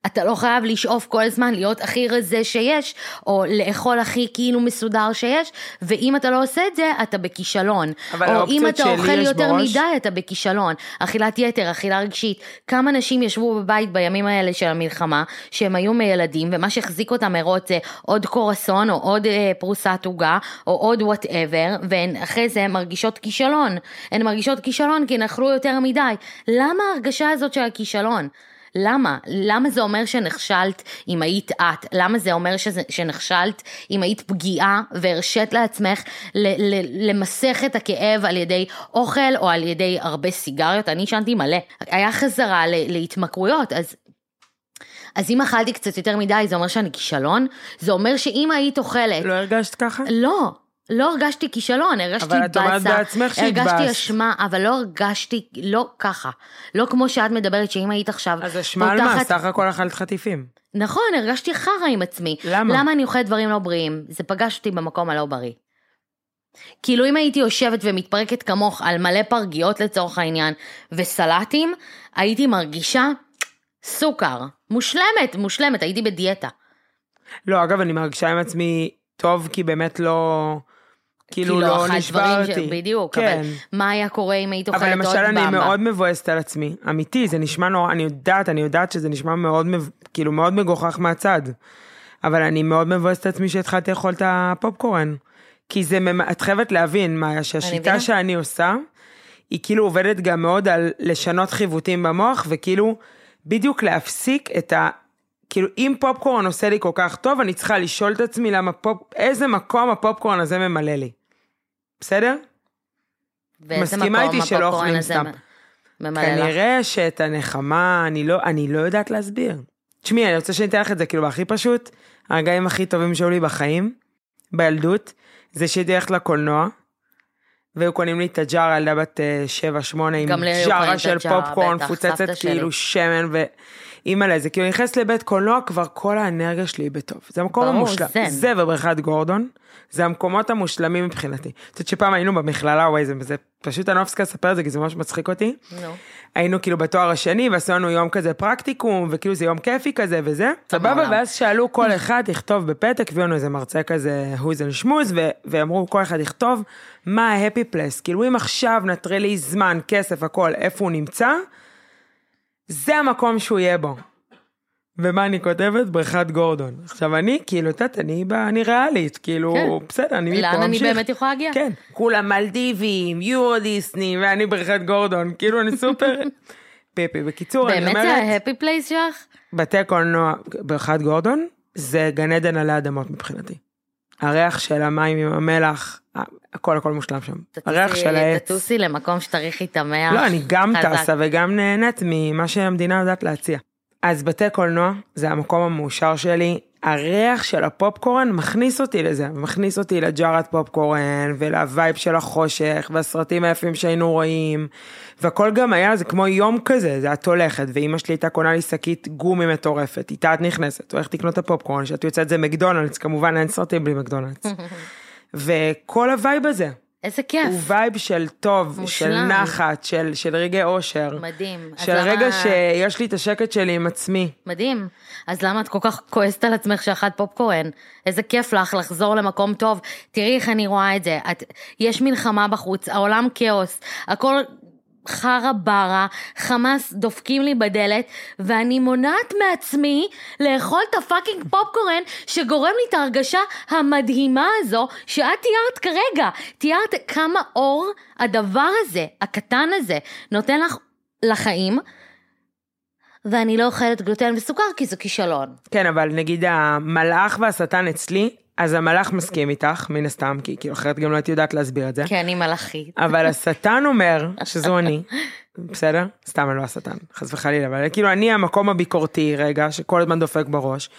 אתה לא חייב לשאוף כל הזמן להיות הכי רזה שיש, או לאכול הכי כאילו מסודר שיש, ואם אתה לא עושה את זה, אתה בכישלון. אבל או אם אתה אוכל יותר בראש- מדי, אתה בכישלון. אכילת יתר, אכילה רגשית. כמה נשים ישבו בבית בימים האלה של המלחמה, שהם היו מילדים, ומה שהחזיק אותם מרוץ זה עוד קרואסון, או עוד אה, פרוסת עוגה, או עוד whatever, והן אחרי זה מרגישות כישלון. הן מרגישות כישלון כי הן אכלו יותר מדי. למה ההרגשה הזאת של הכישלון? למה? למה זה אומר שנכשלת אם היית את? למה זה אומר שזה, שנכשלת אם היית פגיעה והרשית לעצמך ל, ל, למסך את הכאב על ידי אוכל או על ידי הרבה סיגריות? אני עישנתי מלא. היה חזרה ל, להתמכרויות, אז... אז אם אכלתי קצת יותר מדי, זה אומר שאני כישלון? זה אומר שאם היית אוכלת... לא הרגשת ככה? לא, לא הרגשתי כישלון, הרגשתי אבל את אומרת באסה, בעצמך הרגשתי שהתבאסת. אשמה, אבל לא הרגשתי, לא ככה. לא כמו שאת מדברת שאם היית עכשיו אז אשמה על מה? סך הכל אכלת חטיפים. נכון, הרגשתי חרא עם עצמי. למה? למה אני אוכלת דברים לא בריאים? זה פגש אותי במקום הלא בריא. כאילו אם הייתי יושבת ומתפרקת כמוך על מלא פרגיות לצורך העניין, וסלטים, הייתי מרגישה סוכר. מושלמת, מושלמת, הייתי בדיאטה. לא, אגב, אני מרגישה עם עצמי טוב, כי באמת לא... כאילו לא אכלת דברים ש- נשברתי. בדיוק, כן. אבל מה היה קורה אם היית אוכלת אבל עוד למשל במבה? אני מאוד מבואסת על עצמי, אמיתי, זה נשמע נורא, אני יודעת, אני יודעת שזה נשמע מאוד, כאילו מאוד מגוחך מהצד, אבל אני מאוד מבואסת על עצמי שהתחלתי לאכול את הפופקורן, כי זה, את חייבת להבין, מאיה. שהשיטה שאני עושה, היא כאילו עובדת גם מאוד על לשנות חיווטים במוח, וכאילו בדיוק להפסיק את ה... כאילו אם פופקורן עושה לי כל כך טוב, אני צריכה לשאול את עצמי למה פופ... איזה מקום הפופקורן הזה ממלא לי. בסדר? מסכימה איתי שלא אוכלים סתם. ממלא לך? כנראה שאת הנחמה, אני לא, אני לא יודעת להסביר. תשמעי, אני רוצה שאני אתן לך את זה כאילו בהכי פשוט. הרגעים הכי טובים שהיו לי בחיים, בילדות, זה שהייתי הולכת לקולנוע, והיו קונים לי את הג'ארה, ילדה בת 7-8, עם גם לי היו קונים ג'ארה של פופקורן, מפוצצת שלי. כאילו שמן, ו... אימא'לה, זה כאילו נכנס לבית קולנוע, כבר כל האנרגיה שלי היא בטוב. זה המקום ברור, המושלם. זן. זה ובריכת גורדון, זה המקומות המושלמים מבחינתי. את יודעת שפעם היינו במכללה, וואי, זה, זה פשוט אני לא לספר את זה, כי זה ממש מצחיק אותי. נו. היינו כאילו בתואר השני, ועשו לנו יום כזה פרקטיקום, וכאילו זה יום כיפי כזה וזה. סבבה. ואז שאלו כל אחד לכתוב בפתק, הביאו לנו איזה מרצה כזה, who's and שמוז, ואמרו כל אחד לכתוב מה ה-happy place. כאילו אם עכשיו נטרל לי זמן, כסף, הכל, איפה הוא נמצא, זה המקום שהוא יהיה בו. ומה אני כותבת? בריכת גורדון. עכשיו אני, כאילו, את יודעת, אני, אני ריאלית, כאילו, כן. בסדר, אני מפה לאן אני ממשיך. באמת יכולה להגיע? כן, כולם מלדיבים, יורו דיסני, ואני בריכת גורדון, כאילו אני סופר פיפי. בקיצור, אני באמת זה אומרת, ה happy place שלך? בתי קולנוע, בריכת גורדון, זה גן עדן עלי אדמות מבחינתי. הריח של המים עם המלח, הכל הכל מושלם שם. הריח של העץ. תטוסי למקום שתריחי את המח. לא, אני גם. טסה וגם נהנית ממה שהמדינה יודעת להציע. אז בתי קולנוע זה המקום המאושר שלי. הריח של הפופקורן מכניס אותי לזה, מכניס אותי לג'ארת פופקורן ול vibe של החושך והסרטים היפים שהיינו רואים. והכל גם היה, זה כמו יום כזה, זה את הולכת, ואימא שלי הייתה קונה לי שקית גומי מטורפת, איתה את נכנסת, הולכת לקנות את הפופקורן, כשאת יוצאת זה מקדונלדס, כמובן אין סרטים בלי מקדונלדס. וכל ה vibe הזה, איזה כיף. הוא vibe של טוב, של מושלם. נחת, של, של רגעי אושר. מדהים. של למה- רגע שיש לי את השקט שלי עם עצמי. מדהים. אז למה את כל כך כועסת על עצמך שאכלת פופקורן? איזה כיף לך לחזור למקום טוב. תראי איך אני רואה את זה. את, יש מלחמה בחוץ, העולם כאוס, הכל חרא ברה, חמאס דופקים לי בדלת, ואני מונעת מעצמי לאכול את ה fucking פופקורן שגורם לי את ההרגשה המדהימה הזו שאת תיארת כרגע. תיארת כמה אור הדבר הזה, הקטן הזה, נותן לך לחיים. ואני לא אוכלת גלוטן וסוכר כי זה כישלון. כן, אבל נגיד המלאך והשטן אצלי, אז המלאך מסכים איתך, מן הסתם, כי כאילו אחרת גם לא הייתי יודעת להסביר את זה. כי אני מלאכית. אבל השטן אומר, שזו אני, בסדר? סתם אני לא השטן, חס וחלילה, אבל כאילו אני המקום הביקורתי רגע, שכל הזמן דופק בראש,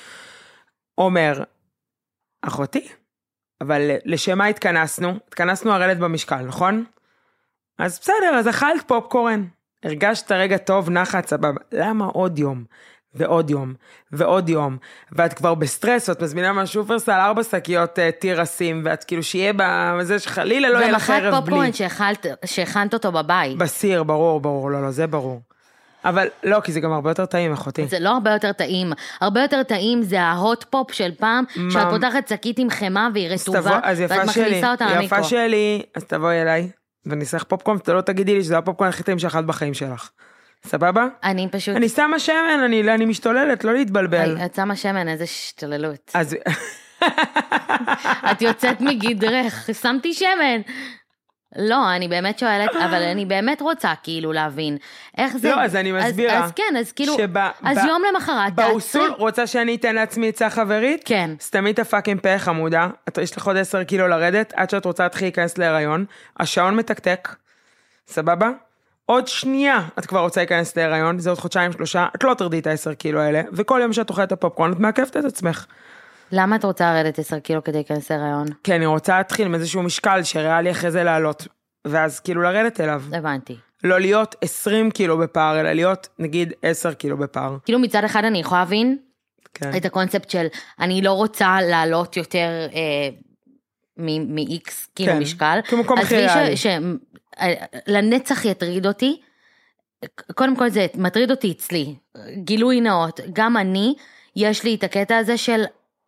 אומר, אחותי, אבל לשם מה התכנסנו? התכנסנו לרדת במשקל, נכון? אז בסדר, אז אכלת פופקורן, הרגשת רגע טוב, נחת, סבבה. למה עוד יום? ועוד יום, ועוד יום, ואת כבר בסטרס, ואת מזמינה מהשופרסל ארבע שקיות אה, תירסים, ואת כאילו שיהיה בזה שחלילה לא יהיה לך ערב בלי. פופקורן שאכלת, שהכנת אותו בבית. בסיר, ברור, ברור, לא, לא, זה ברור. אבל לא, כי זה גם הרבה יותר טעים, אחותי. זה לא הרבה יותר טעים. הרבה יותר טעים זה ההוט פופ של פעם, מה? שאת פותחת שקית עם חמאה והיא רטובה, ואת שלי, מכניסה אותה למיקרו. יפה שלי, אז תבואי אליי, לך פופקורן, ואתה לא תגידי לי שזה הפופקורן הכי טעים שאכלת בחיים שלך. סבבה? אני פשוט... אני שמה שמן, אני, אני משתוללת, לא להתבלבל. את שמה שמן, איזה השתוללות. אז את יוצאת מגדרך, שמתי שמן. לא, אני באמת שואלת, אבל אני באמת רוצה כאילו להבין. איך זה... לא, אז אני מסבירה. אז כן, אז כאילו... שב- אז ב- יום למחרת, באוסול, תעצרי. רוצה שאני אתן לעצמי עצה חברית? כן. סתמי את הפאקינג פה חמודה, את- יש לך עוד 10 קילו לרדת, עד שאת רוצה להתחיל להיכנס להיריון, השעון מתקתק, סבבה? עוד שנייה את כבר רוצה להיכנס להיריון, זה עוד חודשיים שלושה, את לא תרדי את ה-10 קילו האלה, וכל יום שאת אוכלת את הפופקורן את מעכבת את עצמך. למה את רוצה לרדת 10 קילו כדי להיכנס להיריון? כי אני רוצה להתחיל עם איזשהו משקל שריאלי אחרי זה לעלות, ואז כאילו לרדת אליו. הבנתי. לא להיות 20 קילו בפער, אלא להיות נגיד 10 קילו בפער. כאילו מצד אחד אני יכולה להבין כן. את הקונספט של אני לא רוצה לעלות יותר אה, מ-X כאילו כן, משקל. כמקום הכי ש- ריאלי. ש- אה, לנצח יטריד אותי. קודם כל זה מטריד אותי אצלי. גילוי נאות, גם אני, יש לי את הקטע הזה של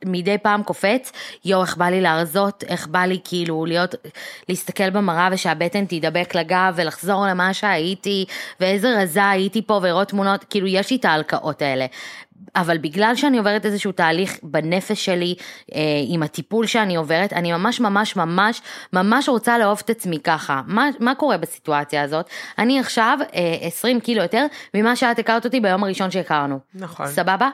מדי פעם קופץ, יואו, איך בא לי להרזות, איך בא לי כאילו להיות, להסתכל במראה ושהבטן תידבק לגב ולחזור למה שהייתי, ואיזה רזה הייתי פה ולראות תמונות, כאילו יש לי את ההלקאות האלה. אבל בגלל שאני עוברת איזשהו תהליך בנפש שלי, אה, עם הטיפול שאני עוברת, אני ממש ממש ממש ממש רוצה לאהוב את עצמי ככה. מה, מה קורה בסיטואציה הזאת? אני עכשיו אה, 20 קילו יותר ממה שאת הכרת אותי ביום הראשון שהכרנו. נכון. סבבה?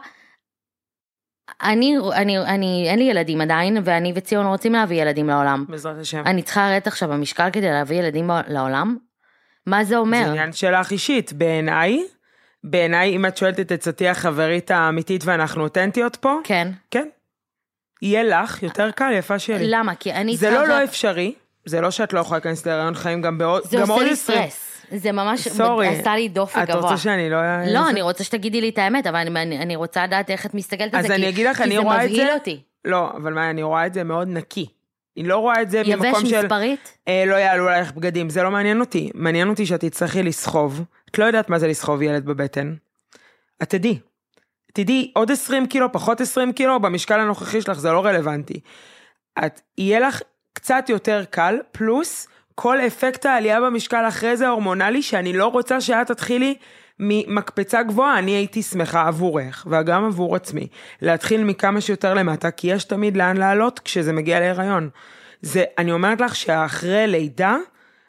אני, אני, אני, אין לי ילדים עדיין, ואני וציון רוצים להביא ילדים לעולם. בעזרת השם. אני צריכה לרדת עכשיו במשקל כדי להביא ילדים לעולם? מה זה אומר? זה עניין שלך אישית. בעיניי, בעיניי, אם את שואלת את עצתי החברית האמיתית ואנחנו אותנטיות פה, כן. כן. יהיה לך יותר קל, יפה שלי. למה? כי אני זה לא לא אפשרי, זה לא שאת לא יכולה להיכנס להיריון חיים גם בעוד זה עושה לי. סטרס. זה ממש סורי. עשה לי דופק את גבוה. רוצה שאני לא... לא, אני רוצה שתגידי לי את האמת, אבל אני, אני, רוצה לדעת איך את מסתכלת על זה, כי, כי זה את מבהיל אותי. לא, אבל מה, אני רואה את זה מאוד נקי. אני לא רואה את זה יבש ממקום של... מספרית? אה, לא יעלו עלייך בגדים, זה לא מעניין אותי. מעניין אותי שאת תצטרכי לסחוב. את לא יודעת מה זה לסחוב ילד בבטן. את תדעי. תדעי, עוד 20 קילו, פחות 20 קילו, במשקל הנוכחי שלך זה לא רלוונטי. את, יהיה לך קצת יותר קל, פלוס כל אפקט העלייה במשקל אחרי זה הורמונלי, שאני לא רוצה שאת תתחילי ממקפצה גבוהה, אני הייתי שמחה עבורך, וגם עבור עצמי, להתחיל מכמה שיותר למטה, כי יש תמיד לאן לעלות כשזה מגיע להיריון. זה, אני אומרת לך שאחרי לידה,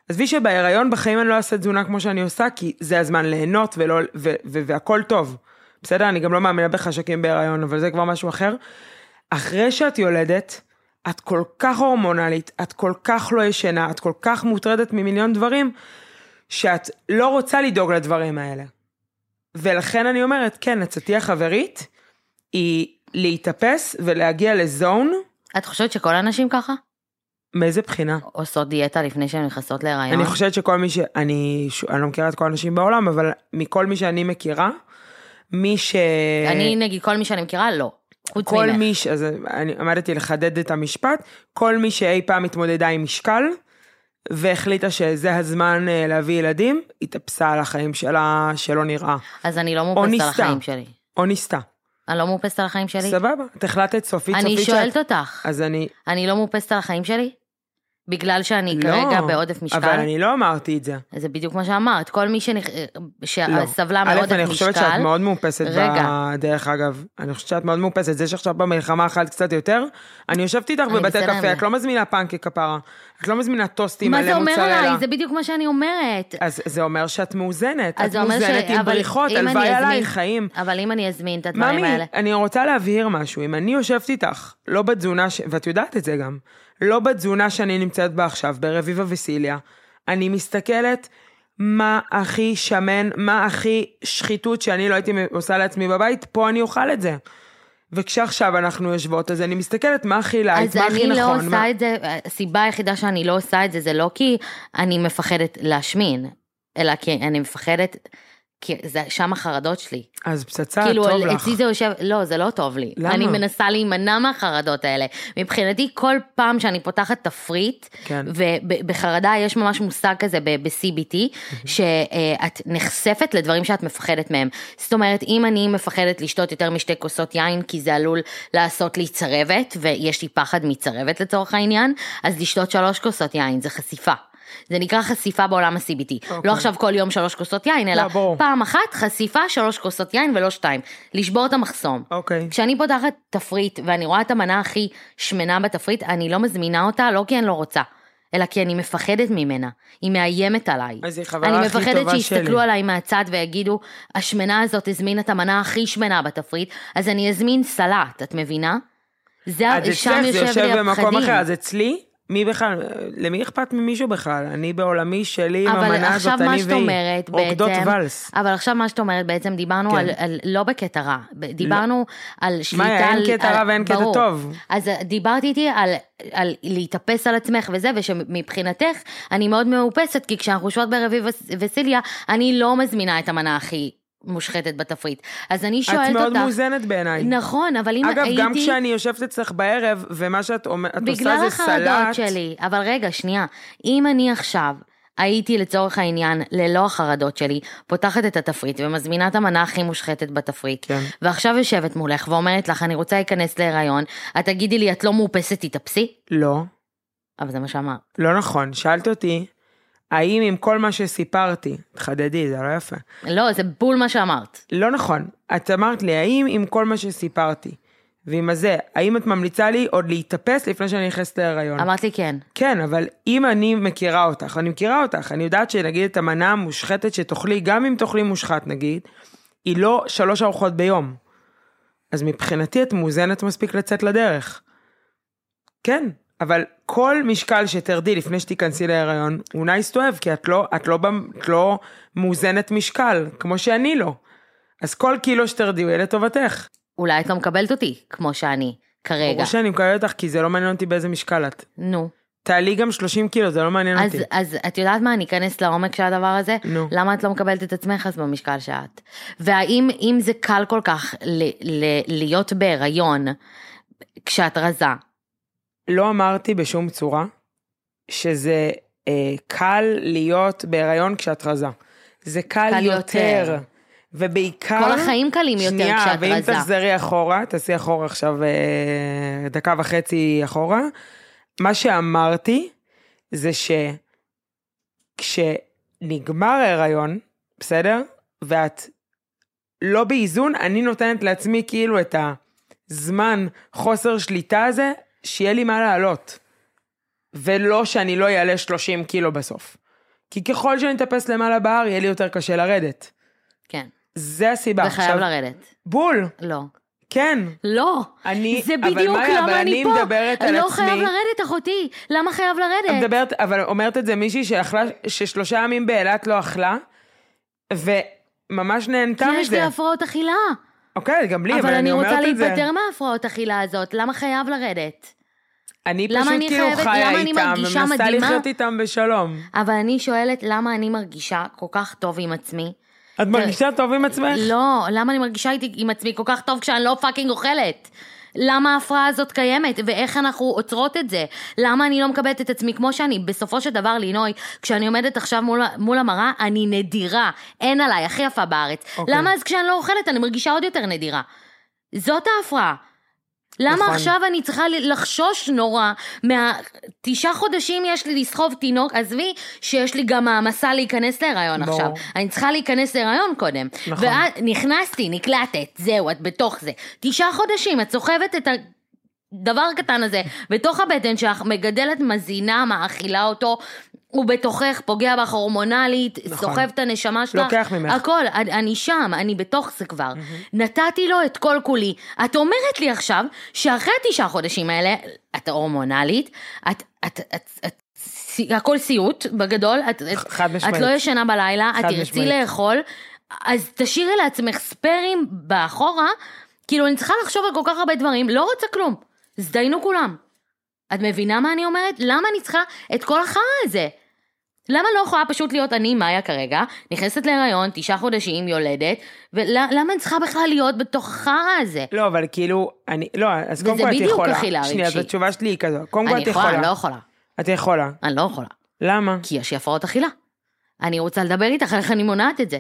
עזבי שבהיריון בחיים אני לא אעשה תזונה כמו שאני עושה, כי זה הזמן ליהנות ולא, ו, ו, והכל טוב. בסדר? אני גם לא מאמינה בחשקים בהיריון, אבל זה כבר משהו אחר. אחרי שאת יולדת, את כל כך הורמונלית, את כל כך לא ישנה, את כל כך מוטרדת ממיליון דברים, שאת לא רוצה לדאוג לדברים האלה. ולכן אני אומרת, כן, עצתי החברית היא להתאפס ולהגיע לזון, את חושבת שכל הנשים ככה? מאיזה בחינה? עושות דיאטה לפני שהן נכנסות להיריון? אני חושבת שכל מי ש... אני, ש... אני לא מכירה את כל האנשים בעולם, אבל מכל מי שאני מכירה, מי ש... אני נגיד, כל מי שאני מכירה, לא. חוץ כל ממך. מי ש... אז אני עמדתי לחדד את המשפט, כל מי שאי פעם התמודדה עם משקל, והחליטה שזה הזמן אה, להביא ילדים, התאפסה על החיים שלה שלא נראה. אז אני לא או מאופסת על. החיים שלי. או ניסתה. אני לא מאופסת על החיים שלי? סבבה, את החלטת סופית אני סופית שואלת אותך, אז אני... אני לא מאופסת על החיים שלי? בגלל שאני לא, כרגע בעודף משקל? אבל אני לא אמרתי את זה. זה בדיוק מה שאמרת, כל מי שנכ... לא. שסבלה א', מעודף אני חושבת שאת משקל, מאוד מאופסת רגע. בדרך אגב. אני חושבת שאת מאוד מאופסת. זה שעכשיו במלחמה אכלת קצת יותר, אני יושבת איתך אני בבתי קפה. את לא מזמינה פנקי כפרה. את לא מזמינה טוסטים מה מלא זה אומר מוצרלה. עליי? זה בדיוק מה שאני אומרת. אז זה אומר שאת מאוזנת. את ש... מאוזנת עם בריחות, הלוואי עלייך, חיים. אבל אם אני אזמין את הדברים ממי, האלה... אני רוצה להבהיר משהו. אם אני יושבת איתך, לא בתזונה, ש... ואת יודעת את זה גם, לא בתזונה שאני נמצאת בה עכשיו, ברביבה וסיליה, אני מסתכלת מה הכי שמן, מה הכי שחיתות שאני לא הייתי עושה לעצמי בבית, פה אני אוכל את זה. וכשעכשיו אנחנו יושבות, אז אני מסתכלת מה הכי light, אז מה הכי אני נכון. לא מה... עושה את זה, הסיבה היחידה שאני לא עושה את זה, זה לא כי אני מפחדת להשמין, אלא כי אני מפחדת, כי זה שם החרדות שלי. אז פצצה, כאילו, טוב לך. אצלי זה יושב, לא, זה לא טוב לי. למה? אני מנסה להימנע מהחרדות האלה. מבחינתי, כל פעם שאני פותחת תפריט, כן. ובחרדה יש ממש מושג כזה ב-CBT, שאת נחשפת לדברים שאת מפחדת מהם. זאת אומרת, אם אני מפחדת לשתות יותר משתי כוסות יין, כי זה עלול לעשות לי צרבת, ויש לי פחד מצרבת לצורך העניין, אז לשתות שלוש כוסות יין, זה חשיפה. זה נקרא חשיפה בעולם ה-CBT. אוקיי. לא עכשיו כל יום שלוש כוסות יין, אלא לא, ברור. פעם אחת חשיפה שלוש כוסות יין ולא שתיים. לשבור את המחסום. אוקיי. כשאני פותחת תפריט ואני רואה את המנה הכי שמנה בתפריט, אני לא מזמינה אותה, לא כי אני לא רוצה, אלא כי אני מפחדת ממנה. היא מאיימת עליי. אז היא חברה אני הכי מפחדת טובה שיסתכלו שלי. עליי מהצד ויגידו, השמנה הזאת הזמינה את המנה הכי שמנה בתפריט, אז אני אזמין סלט, את מבינה? זה, אז שם אצלך זה יושב יושב לי במקום הפחדים. אחר, אז אצלי, מי בכלל, למי אכפת ממישהו בכלל? אני בעולמי שלי עם המנה הזאת, מה אני והיא. אומרת רוקדות בעצם, ואלס. אבל עכשיו מה שאת אומרת בעצם דיברנו כן. על, על לא בקטע רע, דיברנו על שליטה מאיה, אין קטע רע ואין קטע. טוב. אז דיברתי איתי על, על להתאפס על עצמך וזה, ושמבחינתך אני מאוד מאופסת, כי כשאנחנו יושבות ברביב וס- וסיליה, אני לא מזמינה את המנה הכי מושחתת בתפריט. אז אני שואלת את אותך, מאוד מאוזנת בעיניי. נכון, אבל אם אגב, הייתי... גם כשאני יושבת אצלך בערב, ומה שאת אומר- את בגלל עושה זה החרדות סלט, שלי. אבל רגע, שנייה. אם אני עכשיו הייתי לצורך העניין, ללא החרדות שלי, פותחת את התפריט ומזמינה את המנה הכי מושחתת בתפריט, כן. ועכשיו יושבת מולך ואומרת לך, אני רוצה להיכנס להיריון, את תגידי לי, את לא מאופסת, תתאפסי? לא, אבל זה מה שאמרת. לא נכון. שאלת אותי, האם עם כל מה שסיפרתי, תחדדי, זה לא יפה. לא, זה בול מה שאמרת. לא נכון. את אמרת לי, האם עם כל מה שסיפרתי, ועם הזה, האם את ממליצה לי עוד להתאפס לפני שאני נכנסת להיריון? אמרת לי כן. כן, אבל אם אני מכירה אותך, אני מכירה אותך, אני יודעת שנגיד את המנה המושחתת שתאכלי, גם אם תאכלי מושחת נגיד, היא לא שלוש ארוחות ביום. אז מבחינתי את מאוזנת מספיק לצאת לדרך. כן, אבל כל משקל שתרדי לפני שתיכנסי להיריון, הוא nice to have, כי את לא, את לא, את לא מאוזנת משקל, כמו שאני לא. אז כל קילו שתרדי הוא יהיה לטובתך. אולי את לא מקבלת אותי, כמו שאני. כרגע. ברור שאני מקבלת אותך, כי זה לא מעניין אותי באיזה משקל את. נו. תעלי גם 30 קילו, זה לא מעניין אז, אותי. אז את יודעת מה, אני אכנס לעומק של הדבר הזה? נו. למה את לא מקבלת את עצמך אז במשקל שאת? והאם אם זה קל כל כך ל, ל, להיות בהיריון כשאת רזה? לא אמרתי בשום צורה שזה אה, קל להיות בהיריון כשאת רזה. זה קל, קל יותר. יותר. ובעיקר... כל החיים קלים יותר שנייה, כשאת ואם רזה. תחזרי אחורה, תעשי אחורה עכשיו אה, דקה וחצי אחורה, מה שאמרתי זה שכשנגמר ההיריון, בסדר? ואת לא באיזון, אני נותנת לעצמי כאילו את הזמן חוסר שליטה הזה, שיהיה לי מה לעלות. ולא שאני לא אעלה 30 קילו בסוף. כי ככל שאני אטפס למעלה בהר, יהיה לי יותר קשה לרדת. כן. זה הסיבה. וחייב לרדת. בול, לא. כן. לא. אני- זה אבל בדיוק מאיה, אבל למה אני אני פה. מדברת על לא עצמי. חייב לרדת, אחותי. למה חייב לרדת? מדברת, אבל אומרת את זה מישהי שאכלה, ששלושה ימים באילת לא אכלה, וממש נהנתה כי יש מזה. לי הפרעות אכילה. אוקיי, גם לי, אבל אני אומרת רוצה את זה. להיפטר מההפרעות אכילה הזאת. למה חייב לרדת? אני פשוט אני כאילו חייבת- חיה למה אני איתם, ומנסה מדהימה? לחיות איתם בשלום. אבל אני שואלת למה אני מרגישה כל כך טוב עם עצמי. את מרגישה טוב עם עצמך? לא, למה אני מרגישה עם עצמי כל כך טוב כשאני לא fucking אוכלת? למה ההפרעה הזאת קיימת, ואיך אנחנו עוצרות את זה? למה אני לא מקבלת את עצמי כמו שאני? בסופו של דבר, לינוי, כשאני עומדת עכשיו מול, מול המראה, אני נדירה. אין עליי, הכי יפה בארץ. אוקיי. למה אז כשאני לא אוכלת, אני מרגישה עוד יותר נדירה? זאת ההפרעה. למה נכון. עכשיו אני צריכה לחשוש נורא מהתשעה חודשים יש לי לסחוב תינוק, עזבי שיש לי גם מעמסה להיכנס להיריון ברור. עכשיו. אני צריכה להיכנס להיריון קודם. נכון. ואז נכנסתי, נקלטת, זהו, את בתוך זה. תשעה חודשים, את סוחבת את הדבר הקטן הזה בתוך הבטן שלך, מגדלת מזינה, מאכילה אותו. הוא בתוכך, פוגע בך הורמונלית, נכון. סוחב את הנשמה שלך. לוקח ממך. הכל, אני, אני שם, אני בתוך זה כבר. נתתי לו את כל כולי. את אומרת לי עכשיו, שאחרי התשעה חודשים האלה, את הורמונלית, את, את, את, את, את הכל סיוט בגדול, את, את, חד משמעית. את לא ישנה בלילה, את תרצי. לאכול, אז תשאירי לעצמך ספיירים באחורה, כאילו אני צריכה לחשוב על כל כך הרבה דברים, לא רוצה כלום. הזדיינו כולם. את מבינה מה אני אומרת? למה אני צריכה את כל החרא הזה? למה לא יכולה פשוט להיות אני, מאיה כרגע, נכנסת להיריון, תשעה חודשים, יולדת, ולמה אני צריכה בכלל להיות בתוך החרא הזה? לא, אבל כאילו, אני, לא, אז קודם וזה כל את בדיוק יכולה. אכילה שנייה, אז רגשית. התשובה שלי היא כזו. קודם כל אני את יכולה, יכולה. אני לא יכולה. את יכולה. אני לא יכולה. למה? כי יש לי הפרעות אכילה. אני רוצה לדבר איתך איך אני מונעת את זה.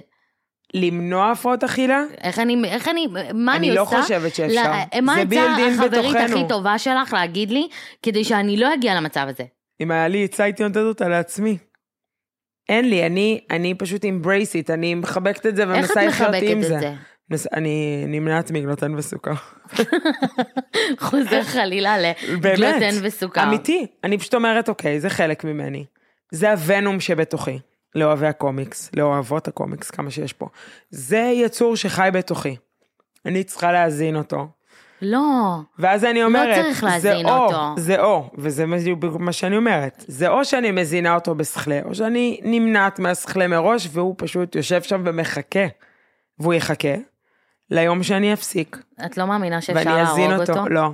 למנוע הפרעות אכילה? איך אני, איך אני, מה אני, אני לא עושה? חושבת שאפשר. לה- מה זה העצה built in החברית. הכי טובה שלך להגיד לי, כדי שאני לא אגיע למצב הזה? אם היה לי עצה הייתי נותנת אותה לעצמי. אין לי, אני, אני פשוט embrace it, אני מחבקת את זה ומנסה לחיות עם את זה. זה? מס- אני נמנעת מגלוטן וסוכר. חוזר חלילה. לגלוטן וסוכר. אמיתי. אני פשוט אומרת, אוקיי, זה חלק ממני. זה הוונום שבתוכי. לאוהבי הקומיקס, לאוהבות הקומיקס, כמה שיש פה. זה יצור שחי בתוכי. אני צריכה להזין אותו. לא. ואז אני אומרת, צריך זה להזין או, אותו. זה או, וזה מה שאני אומרת, זה או שאני מזינה אותו בשכלה, או שאני נמנעת מהשכלה מראש, והוא פשוט יושב שם ומחכה, והוא יחכה ליום שאני אפסיק, את לא מאמינה שאפשר ואני אזין להרוג אותו. אותו? לא,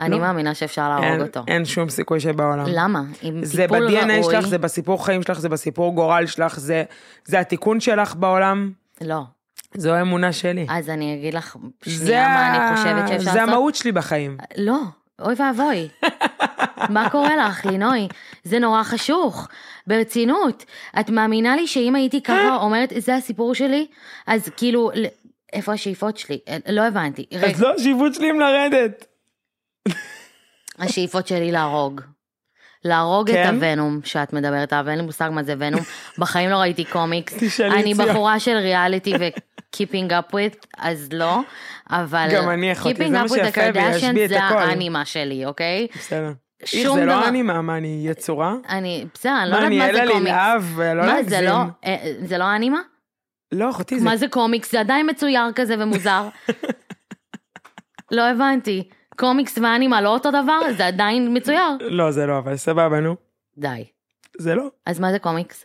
אני לא. מאמינה שאפשר להרוג אין, אותו. אין שום סיכוי שבעולם. למה? עם זה טיפול ראוי... ב-DNA שלך, זה בסיפור חיים שלך, זה בסיפור גורל שלך, זה, זה התיקון שלך בעולם, לא. זו האמונה שלי. אז אני אגיד לך זה, שנייה מה ה- אני חושבת שאפשר זה לעשות. המהות שלי בחיים. לא, אוי ואבוי. מה קורה לך, לינוי? זה נורא חשוך. ברצינות. את מאמינה לי שאם הייתי ככה אומרת, זה הסיפור שלי? אז כאילו, איפה השאיפות שלי? אה, לא הבנתי. רגע, אז לא השיפוט שלי עם לרדת. השאיפות שלי להרוג. להרוג כן? את הוונום שאת מדברת עליו, אין לי מושג מה זה ונום. בחיים לא ראיתי קומיקס. אני. בחורה של ריאליטי ו-keeping up with, אז לא. אבל גם אני אחותי, זה מה שיפה בי, יש בי את זה הכל. האנימה שלי, אוקיי? בסדר. איך זה. לא אנימה, מה אני יצורה? אני, בסדר, אני לא מה, יודעת אני מה אלה זה קומיקס. ללהב, ולא מה, להגזים. זה לא, אה, זה לא אנימה? לא, אחותי, זה... מה זה קומיקס? זה עדיין מצויר כזה ומוזר. לא הבנתי. קומיקס ואנימה לא אותו דבר? זה עדיין מצויר? לא, זה לא, אבל סבבה, נו. די. זה לא. אז מה זה קומיקס?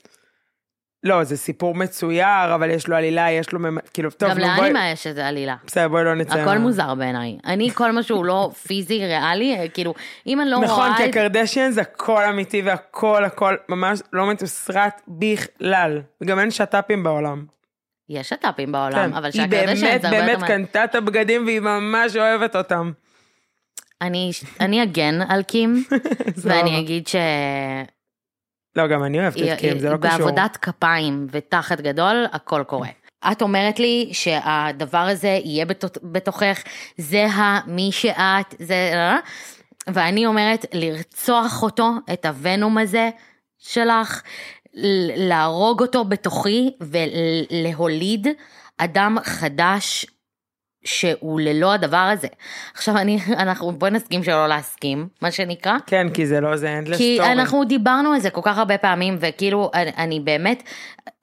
לא, זה סיפור מצויר, אבל יש לו עלילה, יש לו... ממ- כאילו, טוב, גם נו, בואי... לאנימה יש איזה עלילה. בסדר, בואי לא נצא... הכל מוזר בעיניי. אני, כל מה שהוא לא פיזי, ריאלי, אה, כאילו, אם אני לא נכון, רואה כי את... הקרדשיאנס הכל אמיתי והכל הכל ממש לא מתוסרט בכלל. וגם אין שת"פים בעולם. יש שת"פים בעולם, כן. אבל היא באמת זה הרבה יותר... באמת מה- קנתה את הבגדים והיא ממש אוהבת אותם. אני, אני אגן על קים, ואני אגיד ש... לא, גם אני אוהבת את קים, זה לא קשור. בעבודת כפיים ותחת גדול, הכל קורה. את אומרת לי שהדבר הזה יהיה בתוכך, זה המי שאת, זה... ואני אומרת לרצוח אותו, את הוונום הזה שלך, להרוג אותו בתוכי ולהוליד אדם חדש שהוא ללא הדבר הזה. עכשיו אני, אנחנו, בואי נסכים שלא להסכים, מה שנקרא. כן, כי זה לא, זה endless כי story. אנחנו דיברנו על זה כל כך הרבה פעמים, וכאילו, אני, אני באמת,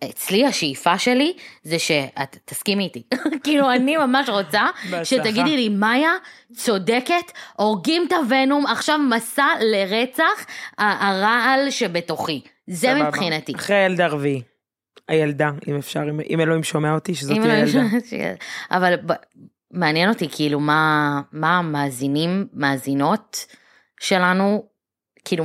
אצלי השאיפה שלי זה שאת תסכימי איתי. כאילו, אני ממש רוצה. שתגידי לי, מאיה, צודקת, הורגים את הוונום, עכשיו מסע לרצח הרעל שבתוכי. זה. מבחינתי. אחרי הילדה הרביעי. הילדה, אם אפשר, אם- אם אלוהים שומע אותי, שזאת תהיה לא- ילדה. אבל ב- מעניין אותי כאילו מה, מה המאזינים, מאזינות שלנו, כאילו,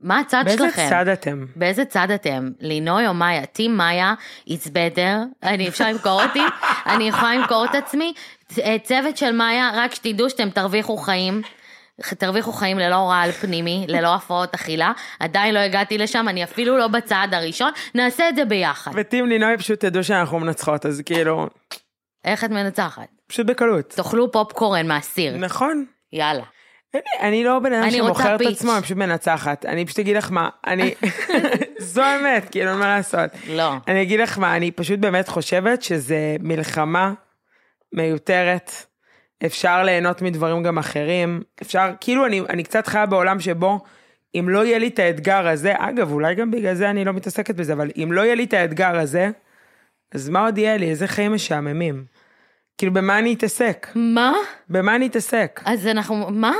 מה הצד באיזה שלכם? צד אתם? באיזה צד אתם? לינוי או מאיה? טים מאיה, it's better, אני אפשר למכור אותי, אני יכולה למכור את עצמי. צ- צוות של מאיה, רק שתדעו שאתם תרוויחו חיים. תרוויחו חיים ללא רעל פנימי, ללא הפרעות אכילה, עדיין לא הגעתי לשם, אני אפילו לא בצעד הראשון, נעשה את זה ביחד. וטים לינוי פשוט תדעו שאנחנו מנצחות, אז כאילו, איך את מנצחת? פשוט בקלות. תאכלו פופקורן מהסיר, נכון. יאללה. אני, אני לא בן אדם שמוכר את. עצמו, אני פשוט מנצחת. אני פשוט אגיד לך מה, אני, זו האמת, כאילו, אין מה לעשות. לא. אני אגיד לך מה, אני פשוט באמת חושבת שזה מלחמה מיותרת. אפשר ליהנות מדברים גם אחרים. אפשר, כאילו, אני, אני קצת חיה בעולם שבו, אם לא יהיה לי את האתגר הזה, אגב, אולי גם בגלל זה אני לא מתעסקת בזה, אבל אם לא יהיה לי את האתגר הזה, אז מה עוד יהיה לי? איזה חיים משעממים. כאילו, במה אני אתעסק? מה? במה אני אתעסק? אז אנחנו, מה?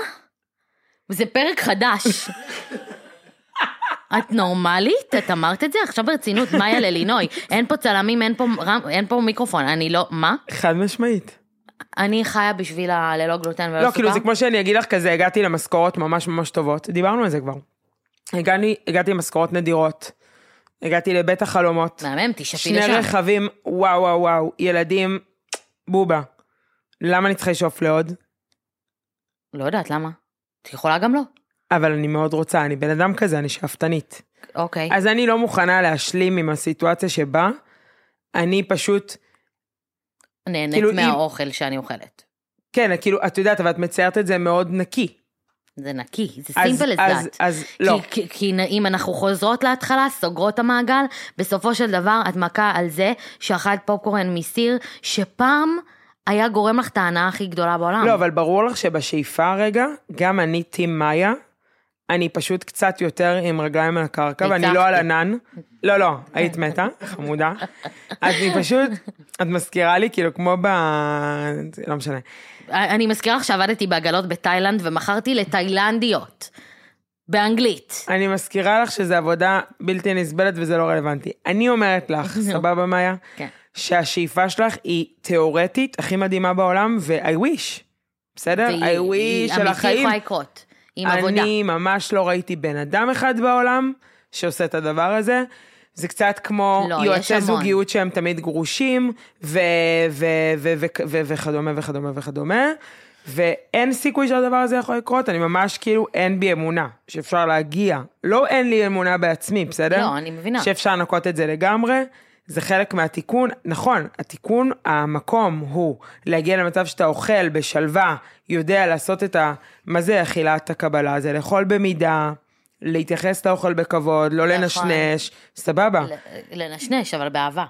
זה פרק חדש. את נורמלית? את אמרת את זה? עכשיו ברצינות, מאיה ללינוי. אין פה צלמים, אין פה, רם, אין פה מיקרופון, אני לא, מה? חד משמעית. אני חיה בשביל הללא גלוטן וללא לא, סוכר? כאילו זה כמו שאני אגיד לך כזה, הגעתי למשכורות ממש ממש טובות, דיברנו על זה כבר. הגעתי, הגעתי למשכורות נדירות, הגעתי לבית החלומות, מהמם, תשאפי שני לשם. רכבים, וואו וואו וואו, ילדים, בובה. למה אני צריכה לשאוף לעוד? לא יודעת למה. את יכולה גם לא. אבל אני מאוד רוצה, אני בן אדם כזה, אני שאפתנית. אוקיי. אז אני לא מוכנה להשלים עם הסיטואציה שבה אני פשוט, נהנית כאילו, אם- מהאוכל שאני אוכלת. כן, כאילו, את יודעת, אבל את מציירת את זה מאוד נקי. זה נקי, זה אז- סימפל אז- that. אז לא. כי, כי, כי אם אנחנו חוזרות להתחלה, סוגרות את המעגל, בסופו של דבר את מכה על זה שאכלת פופקורן מסיר, שפעם היה גורם לך את ההנאה הכי גדולה בעולם. לא, אבל ברור לך שבשאיפה רגע, גם אני טים מאיה, אני פשוט קצת יותר עם רגליים על הקרקע, ואני. לא על ענן. לא, לא, היית מתה, חמודה. אז אני פשוט, את מזכירה לי, כאילו, כמו ב... לא משנה. אני מזכירה לך שעבדתי בעגלות בתאילנד ומכרתי לתאילנדיות. באנגלית. אני מזכירה לך שזו עבודה בלתי נסבלת וזה לא רלוונטי. אני אומרת לך, סבבה מאיה, כן. שהשאיפה שלך היא תיאורטית הכי מדהימה בעולם, ו-I wish. בסדר? I wish של אמיתי החיים. יכולה לקרות. עם עבודה. אני ממש לא ראיתי בן אדם אחד בעולם שעושה את הדבר הזה. זה קצת כמו לא, יועצי. זוגיות שהם תמיד גרושים, ו- ו- ו- ו- ו- וכדומה וכדומה וכדומה. ואין סיכוי שהדבר הזה יכול לקרות, אני ממש כאילו אין בי אמונה שאפשר להגיע. לא אין לי אמונה בעצמי, בסדר? לא, אני מבינה. שאפשר לנקות את זה לגמרי. זה חלק מהתיקון, נכון, התיקון, המקום הוא להגיע למצב שאתה אוכל בשלווה, יודע לעשות את ה... מה זה אכילת הקבלה? זה לאכול במידה, להתייחס לאוכל בכבוד, לא נכון. לנשנש, סבבה. לנשנש, אבל באהבה.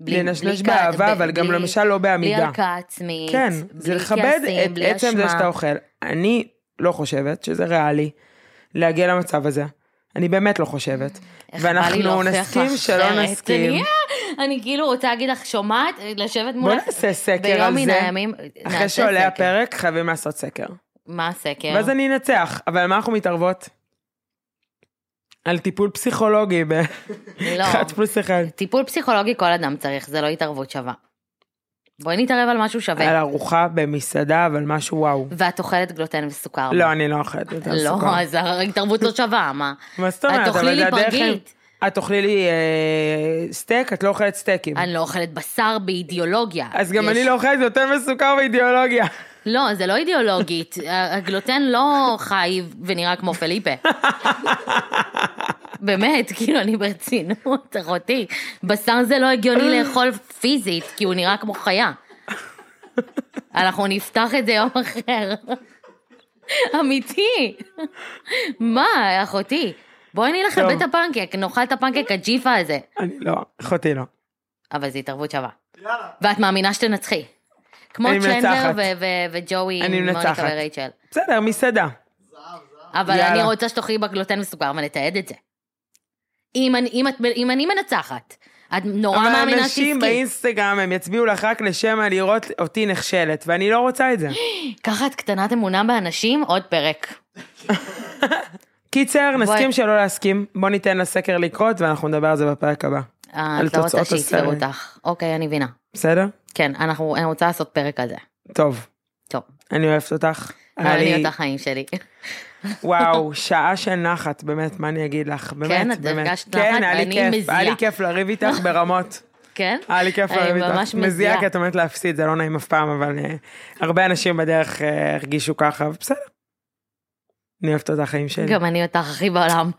בלי- לנשנש בלי באהבה, כ- אבל גם בלי- למשל לא בעמידה. בלי הלקאה עצמית. כן, בלי זה לכבד כעסים, את בלי עצם זה אשמה. שאתה אוכל. אני לא חושבת שזה ריאלי להגיע למצב הזה. אני באמת לא חושבת. ואנחנו נסכים שלא. נסכים. אני, אני כאילו רוצה להגיד לך, שומעת? לשבת בוא מולך. נעשה סקר ביום על מן זה. הימים, אחרי שעולה. הפרק חייבים לעשות סקר. מה הסקר? ואז אני אנצח, אבל מה אנחנו מתערבות? על טיפול פסיכולוגי לא. באחד פלוס אחד. טיפול פסיכולוגי כל אדם צריך, זה לא התערבות שווה. בואי נתערב על משהו שווה. על ארוחה במסעדה, אבל משהו וואו. ואת אוכלת גלוטן וסוכר. לא, אני לא אוכלת יותר לא, סוכר. אז ההתערבות לא שווה, מה? מה זאת אומרת? את אבל תאכלי לי פרגית. את תאכלי לי אה, סטייק, את לא אוכלת סטייקים. אני לא אוכלת בשר באידיאולוגיה. אז גם יש- אני לא אוכלת יותר מסוכר באידיאולוגיה. לא, זה לא אידיאולוגית. הגלוטן לא חי ונראה כמו פליפה. באמת, כאילו, אני ברצינות, אחותי. בשר זה לא הגיוני לאכול פיזית, כי הוא נראה כמו חיה. אנחנו נפתח את זה יום אחר. אמיתי. מה, אחותי? בואי נלך. לבית הפנקק, נאכל את הפנקק הג'יפה הזה. אני לא, אחותי לא. אבל זו התערבות שווה. ואת מאמינה שתנצחי. כמו ו- וג'וי, אני מוניקה מנצחת. ורייצ'ל. בסדר, מסעדה. אבל יאללה. אני רוצה שתאכלי בגלוטן וסוכר ונתעד את זה. אם אני, אם, את, אם אני מנצחת, את נורא אבל מאמינה אנשים שתזכי. באינסטגרם הם יצביעו לך רק לשם לראות אותי נכשלת, ואני לא רוצה את זה. ככה את קטנת אמונה באנשים, עוד פרק. קיצר. נסכים שלא להסכים, בוא ניתן לסקר לקרות ואנחנו נדבר על זה בפרק הבא. אה, את לא רוצה הסרט. אותך. אוקיי, אני מבינה. בסדר? כן, אנחנו, אני רוצה לעשות פרק על זה. טוב, טוב, אני אוהבת אותך. אני את החיים שלי. וואו, שעה של נחת, באמת, מה אני אגיד לך? באמת, כן, את. הרגשת כן, נחת? היה לי אני כיף, מזיעה. היה לי כיף לריב איתך ברמות. כן? היה לי כיף אני לריב איתך. ממש מזיעה מזיעה. כי את אומרת להפסיד, זה לא נעים אף פעם, אבל אה, הרבה אנשים בדרך אה, הרגישו ככה, בסדר. אני אוהבת אותך, חיים שלי. גם אני אותך הכי בעולם.